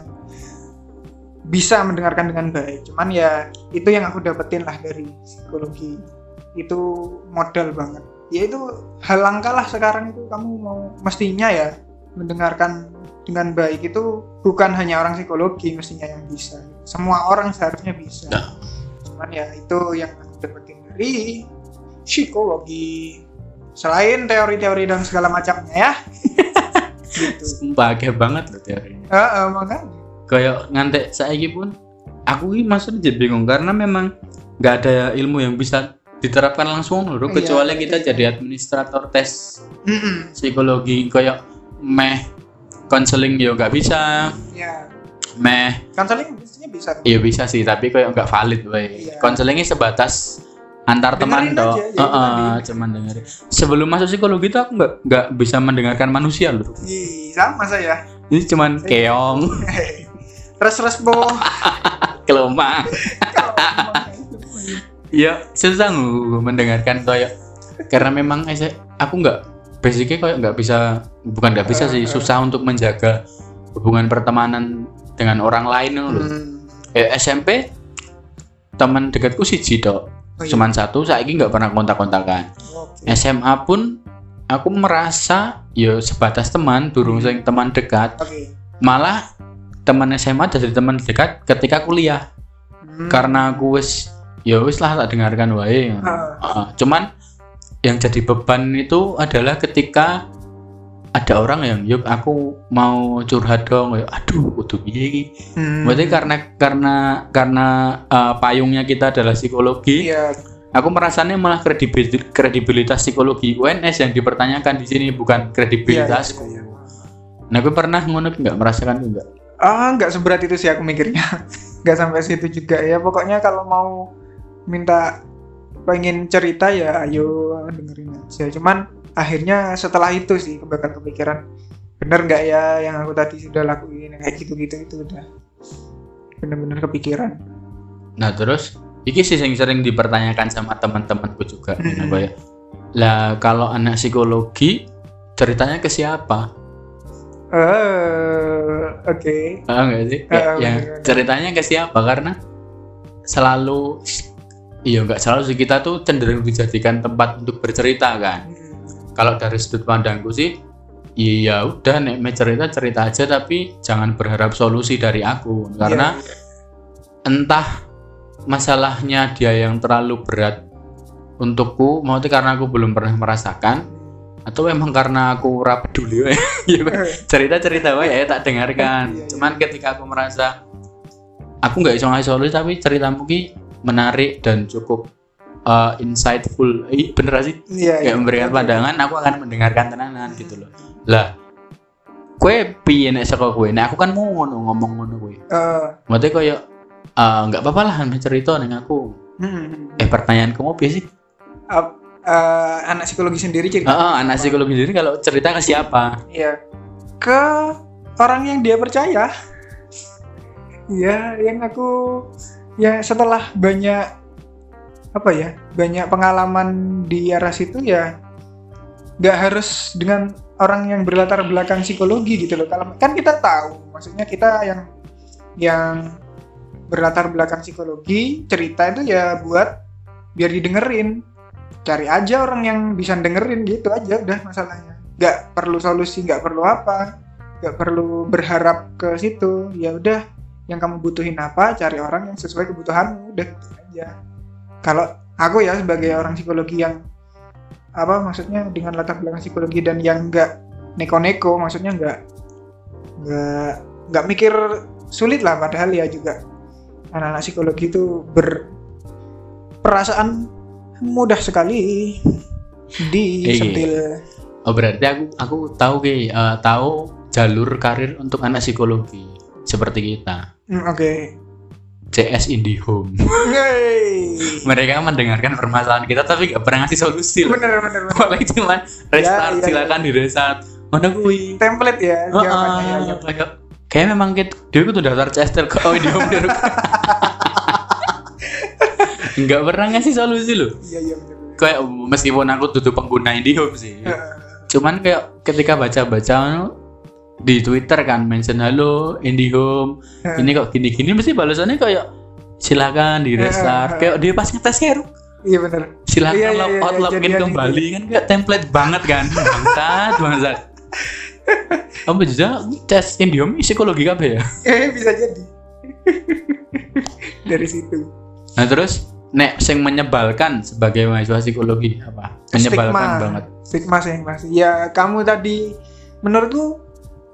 bisa mendengarkan dengan baik. Cuman ya itu yang aku dapetin lah dari psikologi. Itu modal banget. Ya itu hal langka lah sekarang itu. Kamu mau mestinya ya mendengarkan dengan baik itu bukan hanya orang psikologi mestinya yang bisa. Semua orang seharusnya bisa. Nah. cuman ya itu yang aku dapetin dari psikologi. Selain teori-teori dan segala macamnya ya. Gitu. Bahagia banget loh teorinya Eh, eh, makanya. Kayak ngantek saiki pun aku ini maksudnya jadi bingung karena memang nggak ada ilmu yang bisa diterapkan langsung loh Iya. kecuali kita jadi administrator tes Mm-mm. psikologi kayak meh konseling ya nggak bisa. Ya. Meh. Konseling mestinya bisa. Ya bisa sih tapi kayak nggak valid wey Iya. konselingnya sebatas antar teman Dengerin toh. aja, ya, Heeh, cuman dengerin. Sebelum masuk psikologi itu aku nggak nggak bisa mendengarkan manusia loh. Ih, sama saya. Ini cuman keong. terus respo kelomang ya susah ngu mendengarkan kayak karena memang aku nggak basicnya kayak nggak bisa bukan nggak bisa sih Eh, eh. susah untuk menjaga hubungan pertemanan dengan orang lain loh Hmm. kayak SMP teman dekatku sih dok Oh, iya. cuman satu saya ini nggak pernah kontak-kontakan Oke. SMA pun aku merasa ya sebatas teman durung sing teman dekat Oke. malah teman SMA jadi teman dekat ketika kuliah Hmm. karena aku wis ya wis lah tak dengarkan wae Ah. Ah, cuman yang jadi beban itu adalah ketika ada orang yang yuk aku mau curhat dong ya aduh piye iki Hmm. berarti karena karena karena uh, payungnya kita adalah psikologi Iya. aku merasanya malah kredibil- kredibilitas psikologi UNS yang dipertanyakan di sini bukan kredibilitasku Iya, iya, iya. nah aku pernah ngono nggak merasakan itu nggak Ah, nggak seberat itu sih aku mikirnya. Nggak sampai situ juga ya. Pokoknya kalau mau minta pengen cerita ya ayo dengerin aja. Cuman akhirnya setelah itu sih bakal kepikiran bener nggak ya yang aku tadi sudah lakuin kayak gitu-gitu itu udah bener-bener kepikiran. Nah terus iki sih yang sering dipertanyakan sama teman-temanku juga Hmm. apa ya. Lah kalau anak psikologi ceritanya ke siapa? Eh, oke. Ah enggak sih? Ah, yang ceritanya ke siapa? Karena selalu iya enggak selalu sih kita tuh cenderung dijadikan tempat untuk bercerita kan. Hmm. Kalau dari sudut pandangku sih iya udah nek mau cerita cerita aja tapi jangan berharap solusi dari aku karena Iya, iya. entah masalahnya dia yang terlalu berat untukku maksudnya karena aku belum pernah merasakan atau emang karena aku ora peduli wae. Ya, cerita cerita wae ya tak dengarkan Iya, iya. cuman ketika aku merasa aku nggak bisa ngasih solusi tapi ceritamu ki menarik dan cukup uh, insightful Ih, bener sih Iya, kayak iya. memberikan pandangan aku akan mendengarkan tenanan gitu loh lah kue piye nek saka kue nek aku kan mau ngono ngomong ngono kue Eh, Maksudnya kayak eh, nggak apa-apa lah cerita dengan aku. hmm. Eh pertanyaan kamu apa sih? Ap- eh, anak psikologi sendiri cerita. Ah, ah, anak psikologi sendiri kalau cerita ke siapa? Iya. Ke orang yang dia percaya. Iya, yang aku ya setelah banyak apa ya banyak pengalaman di arah situ ya nggak harus dengan orang yang berlatar belakang psikologi gitu loh. Kalau kan kita tahu maksudnya kita yang yang berlatar belakang psikologi cerita itu ya buat biar didengerin. Cari aja orang yang bisa dengerin gitu aja udah masalahnya. Nggak perlu solusi nggak perlu apa nggak perlu berharap ke situ ya udah yang kamu butuhin apa cari orang yang sesuai kebutuhanmu udah gitu aja. Kalau aku ya sebagai orang psikologi yang apa maksudnya dengan latar belakang psikologi dan yang nggak neko-neko maksudnya nggak nggak nggak mikir sulit lah padahal ya juga anak-anak psikologi itu berperasaan mudah sekali di Iya. sentil Oh berarti aku aku tahu ki. Eh, tahu jalur karir untuk anak psikologi seperti kita. Hmm, oke CS Indihome. Yeay. Mereka mendengarkan permasalahan kita tapi gak pernah ngasih solusi loh. bener bener bener Paling cuman restart Ya, ya, silakan di restart. Mana kui? template ya Oh, jawabannya ya, ya. kayak kayak memang kita dia tuh daftar CS Telkom oh Indihome dia nggak pernah ngasih solusi loh. iya iya Kayak meskipun aku tutup pengguna Indihome sih. Cuman kayak ketika baca-baca di Twitter kan mention halo Indihome. Ini kok gini-gini mesti balasannya kayak silakan di restart. kayak dia pas ngetes kayak iya bener. Silakan Iya, iya, log iya, out iya, login jadian kembali. kan kayak template banget kan. Bangsat bangsat. Kamu juga tes Indihome psikologi kabeh ya? Eh bisa jadi. Dari situ. Nah terus nek sing menyebalkan sebagai mahasiswa psikologi apa? Menyebalkan Stigma. banget. Stigma sih. Masih ya kamu tadi menurutku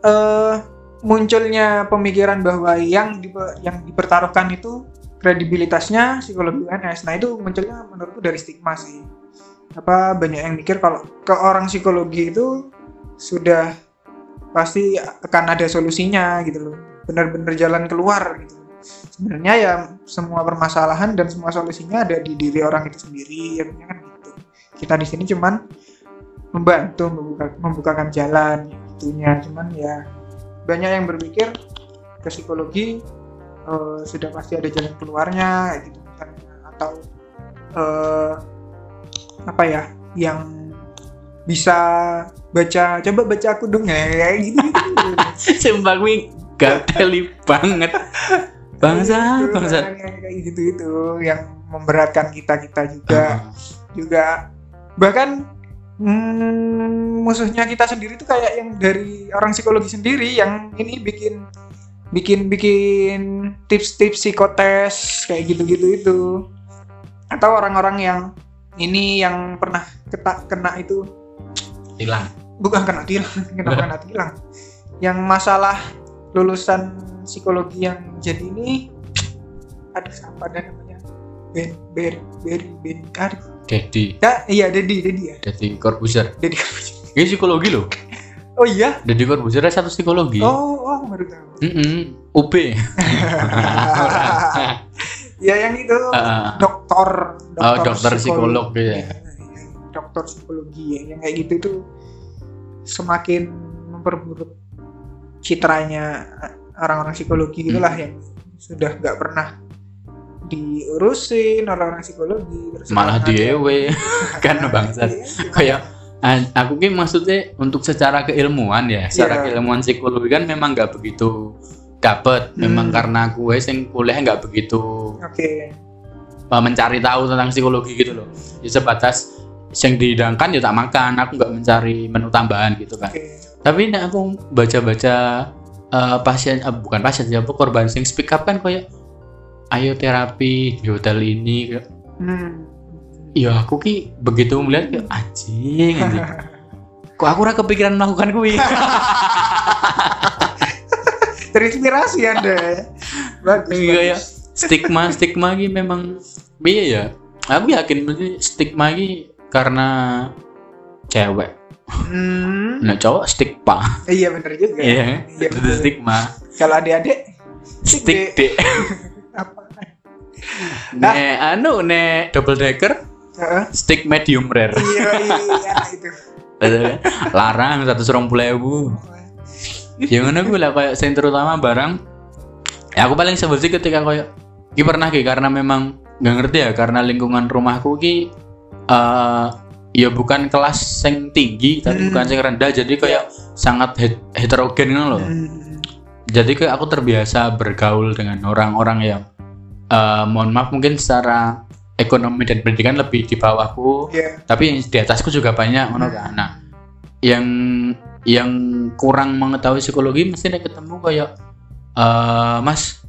eh munculnya pemikiran bahwa yang di, yang dipertaruhkan itu kredibilitasnya psikologi UNS nah itu munculnya menurutku dari stigma sih. Apa banyak yang mikir kalau ke orang psikologi itu sudah pasti akan ada solusinya gitu loh. Benar-benar jalan keluar gitu. Sebenarnya ya semua permasalahan dan semua solusinya ada di diri orang itu sendiri ya kan gitu. Kita di sini cuman membantu membuka, membukakan jalan itunya cuman ya banyak yang berpikir ke psikologi eh, sudah pasti ada jalan keluarnya gitu. Atau eh, apa ya yang bisa baca coba baca aku dong ya kayak gitu. Sumpah gue gak teli banget. Bangsa Gitu, bangsa. kayak gitu itu yang memberatkan kita kita juga juga bahkan hmm, musuhnya kita sendiri tuh kayak yang dari orang psikologi sendiri yang ini bikin bikin bikin tips-tips psikotes kayak gitu-gitu itu. Atau orang-orang yang ini yang pernah kena, kena itu. Hilang. Bukan kena tilang kenapa kena tilang yang masalah lulusan psikologi yang jadi ini aduh siapa ada namanya? Ben Ber Beri Ben Kari Dedi ya iya Dedi Dedi ya. Dedi Corbuzier. Dedi ini psikologi loh. Oh iya? Dedi Corbuzier satu psikologi. Oh oh baru tahu. Mm-mm. UB ya yang itu. Ah. dokter Oh, dokter psikolog gitu ya. Iya, iya, dokter psikologi ya. Yang kayak gitu itu semakin memperburuk citranya orang-orang psikologi gitulah Hmm. yang sudah nggak pernah diurusin orang-orang psikologi terus malah diewe kan bangsat. kayak aku ki maksudnya untuk secara keilmuan ya secara Iya. keilmuan psikologi kan memang nggak begitu dapet. Memang Hmm. karena gue sing kuliah nggak begitu oke. Uh, mencari tahu tentang psikologi gitu loh. Ya sebatas yang dihidangkan ya tak makan aku nggak mencari menu tambahan gitu kan. Oke. Tapi nek aku baca-baca uh, pasien uh, bukan pasien siapa korban sing speak up kan kayak ayo terapi di hotel ini. Kayak, hmm. ya aku ki begitu melihat kayak anjing anjing. Kok aku ora kepikiran melakukan kuwi? Terinspirasi anda ya. bagus Iya, ya. stigma stigma ki memang iya ya? Aku yakin mesti stigma ki karena cewek. Hmm, nah cowok stigma. Iya bener juga. Iya Iya, betul. stigma. Kalau adik-adik dek apa nek anu nek double decker Heeh. stick medium rare. Iya iya itu. Larang satu serong ewu. Yang mana gue lah kayak yang terutama barang. Ya aku paling sebel sih ketika kayak ki pernah ki karena memang nggak ngerti ya karena lingkungan rumahku ki eh ya bukan kelas yang tinggi tapi Hmm. bukan yang rendah jadi kayak sangat het- heterogen gitu loh Hmm. jadi kayak aku terbiasa bergaul dengan orang-orang yang eh, mohon maaf mungkin secara ekonomi dan pendidikan lebih di bawahku Iya. tapi yang di atasku juga banyak ngono kan? Nah yang yang kurang mengetahui psikologi mesti nek ketemu kayak eh mas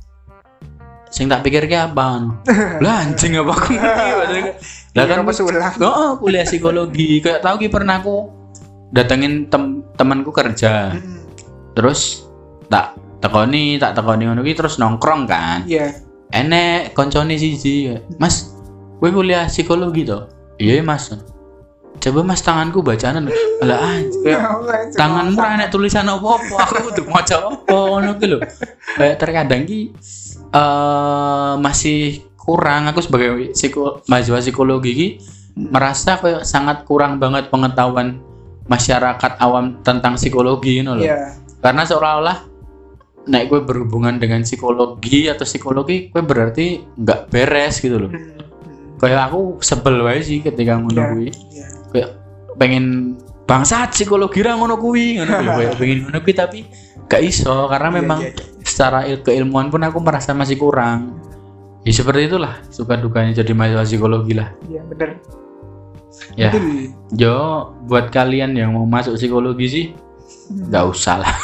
sing tak pikir ki apa lah anjing apa aku padahal- lah kan oh, kuliah psikologi kayak tahu ki pernah aku datengin tem temanku kerja. Hmm. terus tak tekoni tak tekoni ngono terus nongkrong kan? Iya enek koncone siji mas gue kuliah psikologi toh iya mas. Coba mas tanganku bacaan lah anjir Ya Allah, cuma tanganmu enek tulisan apa-apa. Aku kudu maca apa ngono ki lho. Kayak terkadang ki eh masih kurang. Aku sebagai psiko, mahasiswa psikologi ki merasa kayak sangat kurang banget pengetahuan masyarakat awam tentang psikologi ngono lho. Iya. karena seolah-olah nek gue berhubungan dengan psikologi atau psikologi gue berarti nggak beres gitu loh Hmm, hmm. kayak aku sebel wae sih ketika ngono Iya. kuwi Iya. kayak pengen bangsat psikologi ra ngono kuwi ngono kuwi kayak pengen ngono kuwi tapi gak iso karena Iya, memang iya, iya. secara il- keilmuan pun aku merasa masih kurang ya seperti itulah suka dukanya jadi mahasiswa psikologi lah Iya, bener. ya Betul. Jo buat kalian yang mau masuk psikologi sih nggak usah lah.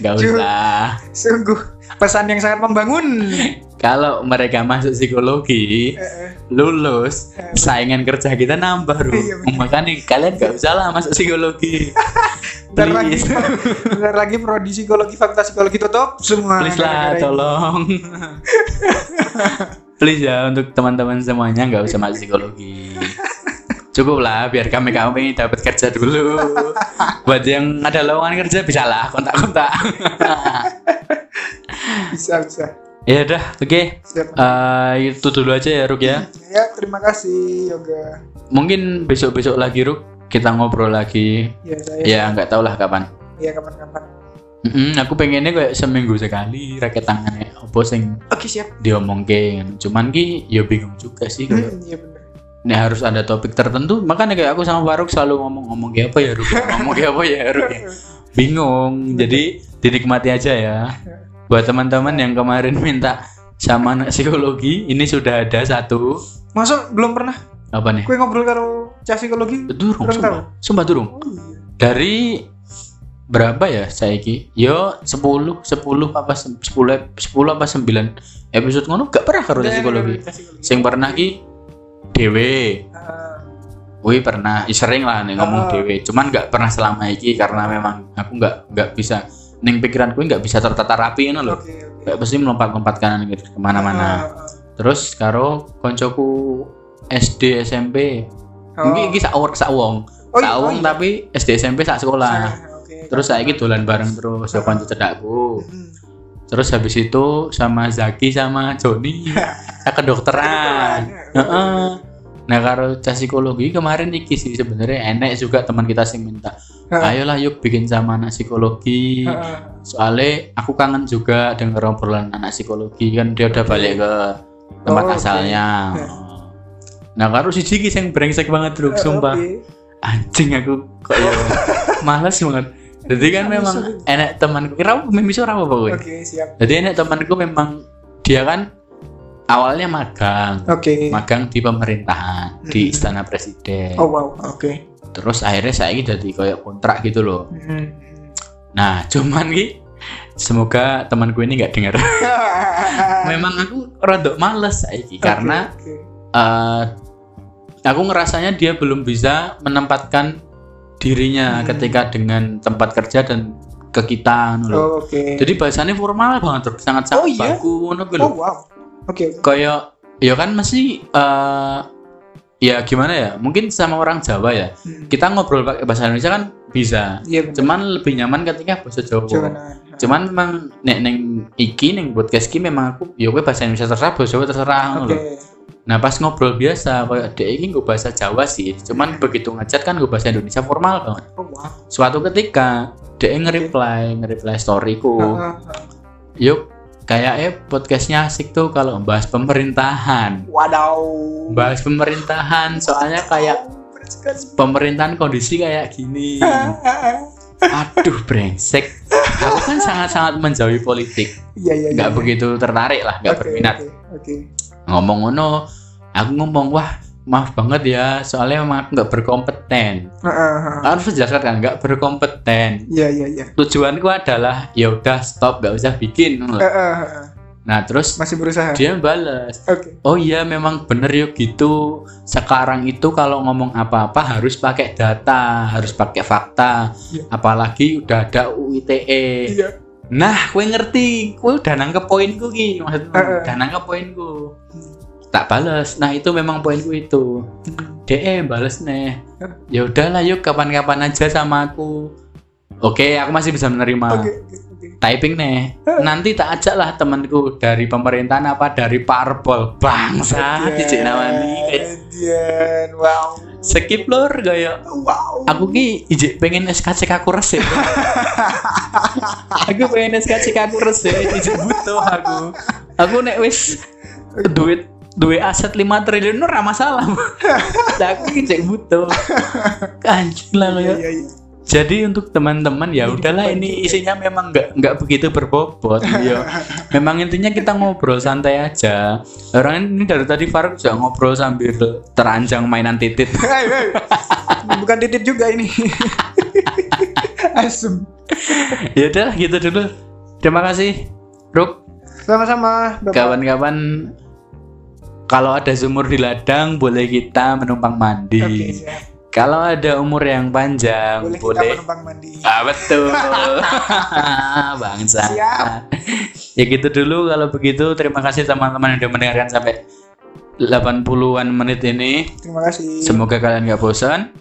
Ju- usah. Sungguh pesan yang sangat membangun. kalau mereka masuk psikologi Eh, eh. lulus saingan kerja kita nambah bro Iya, makanya kalian nggak usah lah masuk psikologi. Bentar lagi, bentar lagi prodi psikologi, fakultas psikologi tutup semua. please lah tolong. Please ya untuk teman-teman semuanya nggak usah masuk psikologi cukup lah biar kami kami dapat kerja dulu buat yang ada lowongan kerja bisa lah kontak-kontak Bisa, bisa. ya udah oke Siap. Eh, itu dulu aja ya Ruk ya Ya, terima kasih Yoga. mungkin besok-besok lagi Ruk kita ngobrol lagi Ya, saya. ya nggak tahu lah kapan Ya, kapan-kapan. Mm-mm, aku pengennya kayak seminggu sekali rakyat tangannya opo sing Oke, siap. diomongke cuman ki ya bingung juga sih Hmm, Iya, bener. Nek harus ada topik tertentu makanya kayak aku sama Faruk selalu ngomong-ngomong kayak apa ya Ruk? Ngomong kayak apa ya Ruk? Ya. bingung jadi dinikmati aja ya. Buat teman-teman yang kemarin minta sama anak psikologi ini sudah ada satu. Masa belum pernah. Apa nih? Gue ngobrol karo cah psikologi? durung sumpah. sumpah durung. Oh, iya. dari berapa ya saya ki yo 10 10 apa se- 10 ep- 10 apa 9 episode ngono gak pernah karo udah, psikologi. sing pernah ki dewe Ah, Wih pernah, sering lah nih ngomong Ah. dewe. Cuman nggak pernah selama iki karena memang aku nggak nggak bisa neng pikiranku nggak bisa tertata rapi ini loh. Oke. Kayak pasti melompat-lompatkan gitu ke mana-mana. Ah, Terus karo koncoku SD SMP. ah. Mungkin iki sak wong sak wong. Oh, sak iya, wong oh, iya. tapi SD SMP sak Ah, sekolah. oke. Terus saya dolan bareng terus ya konco cedakku. Hmm. Terus habis itu sama Zaki sama Joni saya kedokteran. Heeh. Nah karo cah psikologi kemarin iki sih sebenarnya enek juga teman kita sing minta Ah. ayolah yuk bikin sama anak psikologi. Soalnya aku kangen juga denger obrolan anak psikologi kan dia udah balik ke tempat Oh, asalnya. Nah karo si Jiki yang brengsek banget bro ah, sumpah. anjing aku kok ya males banget jadi kan memang enek temanku kira ora apa gue Oke, siap. jadi enek temanku memang dia kan awalnya magang Oke. magang di pemerintahan di Hmm. istana presiden Oh, wow. Oke. terus akhirnya saya ini jadi kayak kontrak gitu loh Hmm. nah cuman ki semoga temanku ini nggak dengar memang aku rodok males saiki karena Oke, oke. eh, aku ngerasanya dia belum bisa menempatkan dirinya Hmm. ketika dengan tempat kerja dan ke kita. Oh, oke. jadi bahasannya formal banget terus sangat sangat Oh, iya? baku ngono. Oh, wow. Oke. oke. kayak ya kan mesti eh, ya gimana ya mungkin sama orang Jawa ya Hmm. kita ngobrol pakai bahasa Indonesia kan bisa benar. cuman lebih nyaman ketika bahasa Jawa Jangan. cuman memang nek neng iki neng podcast ki memang aku ya gue bahasa Indonesia terserah bahasa Jawa terserah lho. Nah pas ngobrol biasa kayak dek iki gue bahasa Jawa sih. Cuman begitu ngechat kan gue bahasa Indonesia formal banget. Oh, suatu ketika dek nge-reply nge-reply storyku. Yuk kayaknya podcastnya asik tuh kalau bahas pemerintahan. Wadaw. bahas pemerintahan soalnya kayak pemerintahan kondisi kayak gini. Aduh brengsek. Aku kan sangat-sangat menjauhi politik. Iya, iya, iya. nggak begitu tertarik lah nggak Oke, berminat. Oke. oke. ngomong ngono aku ngomong wah maaf banget ya soalnya memang aku nggak berkompeten Ah, ah, ah. harus jelaskan kan nggak berkompeten Iya, iya, iya. tujuanku adalah ya udah stop nggak usah bikin ah, ah. nah terus Masih berusaha. dia balas Oke. oh iya memang bener yuk gitu sekarang itu kalau ngomong apa-apa harus pakai data harus pakai fakta Iya. apalagi udah ada UITE Iya. nah kue ngerti kue udah nangkep poinku ki maksudnya Heeh. udah nangkep poinku tak bales. Nah itu memang poinku itu. DE bales nih ya udahlah yuk kapan-kapan aja sama aku. Oke aku masih bisa menerima. Oke, oke. typing nih nanti tak ajak lah temanku dari pemerintahan apa dari parpol bangsa cicik namanya wow. skip lor gaya Wow. aku ki ijek pengen SKCK aku resik. Aku pengen SKCK aku resik ijek butuh aku. Aku nek wis duit duit aset 5 triliun nu ora masalah Lah aku ijek butuh. Kanjeng lah Iya, ya. iya, iya. jadi untuk teman-teman ya udahlah ini isinya memang nggak nggak begitu berbobot ya. Memang intinya kita ngobrol santai aja. Orang ini dari tadi Faruk juga ngobrol sambil teranjang mainan titit. Bukan titit juga ini. Asem. ya udah gitu dulu. Terima kasih Ruk. Sama-sama, kawan-kawan kalau ada sumur di ladang boleh kita menumpang mandi. Siap. kalau ada umur yang panjang Boleh, boleh, kita menumpang mandi. ah betul. Bangsa. Siap. ya gitu dulu. Kalau begitu terima kasih teman-teman yang udah mendengarkan sampai 80-an menit ini. Terima kasih. semoga kalian gak bosan.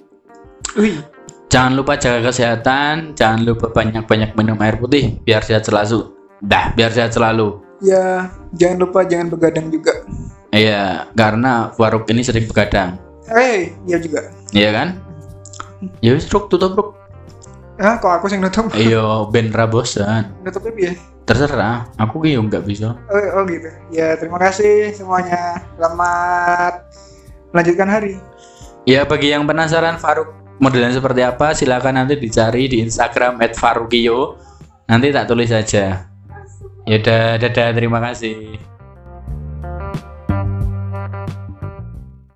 Wih, jangan lupa jaga kesehatan. Jangan lupa banyak-banyak minum air putih biar sehat selalu. Dah biar sehat selalu. Ya jangan lupa jangan begadang juga. Iya, karena Faruk ini sering begadang. Hei, iya juga. Iya kan? Ya wis Ruk, tutup Ruk. Ah, kok aku sing nutup? Iya, ben ra bosan. Nutupnya piye? Terserah, aku ki yo nggak bisa. Oh, oh gitu. Ya, terima kasih semuanya. Selamat melanjutkan hari. Ya bagi yang penasaran Faruk modelnya seperti apa, silakan nanti dicari di Instagram @farukio. Nanti tak tulis saja. Ya udah, dadah, terima kasih.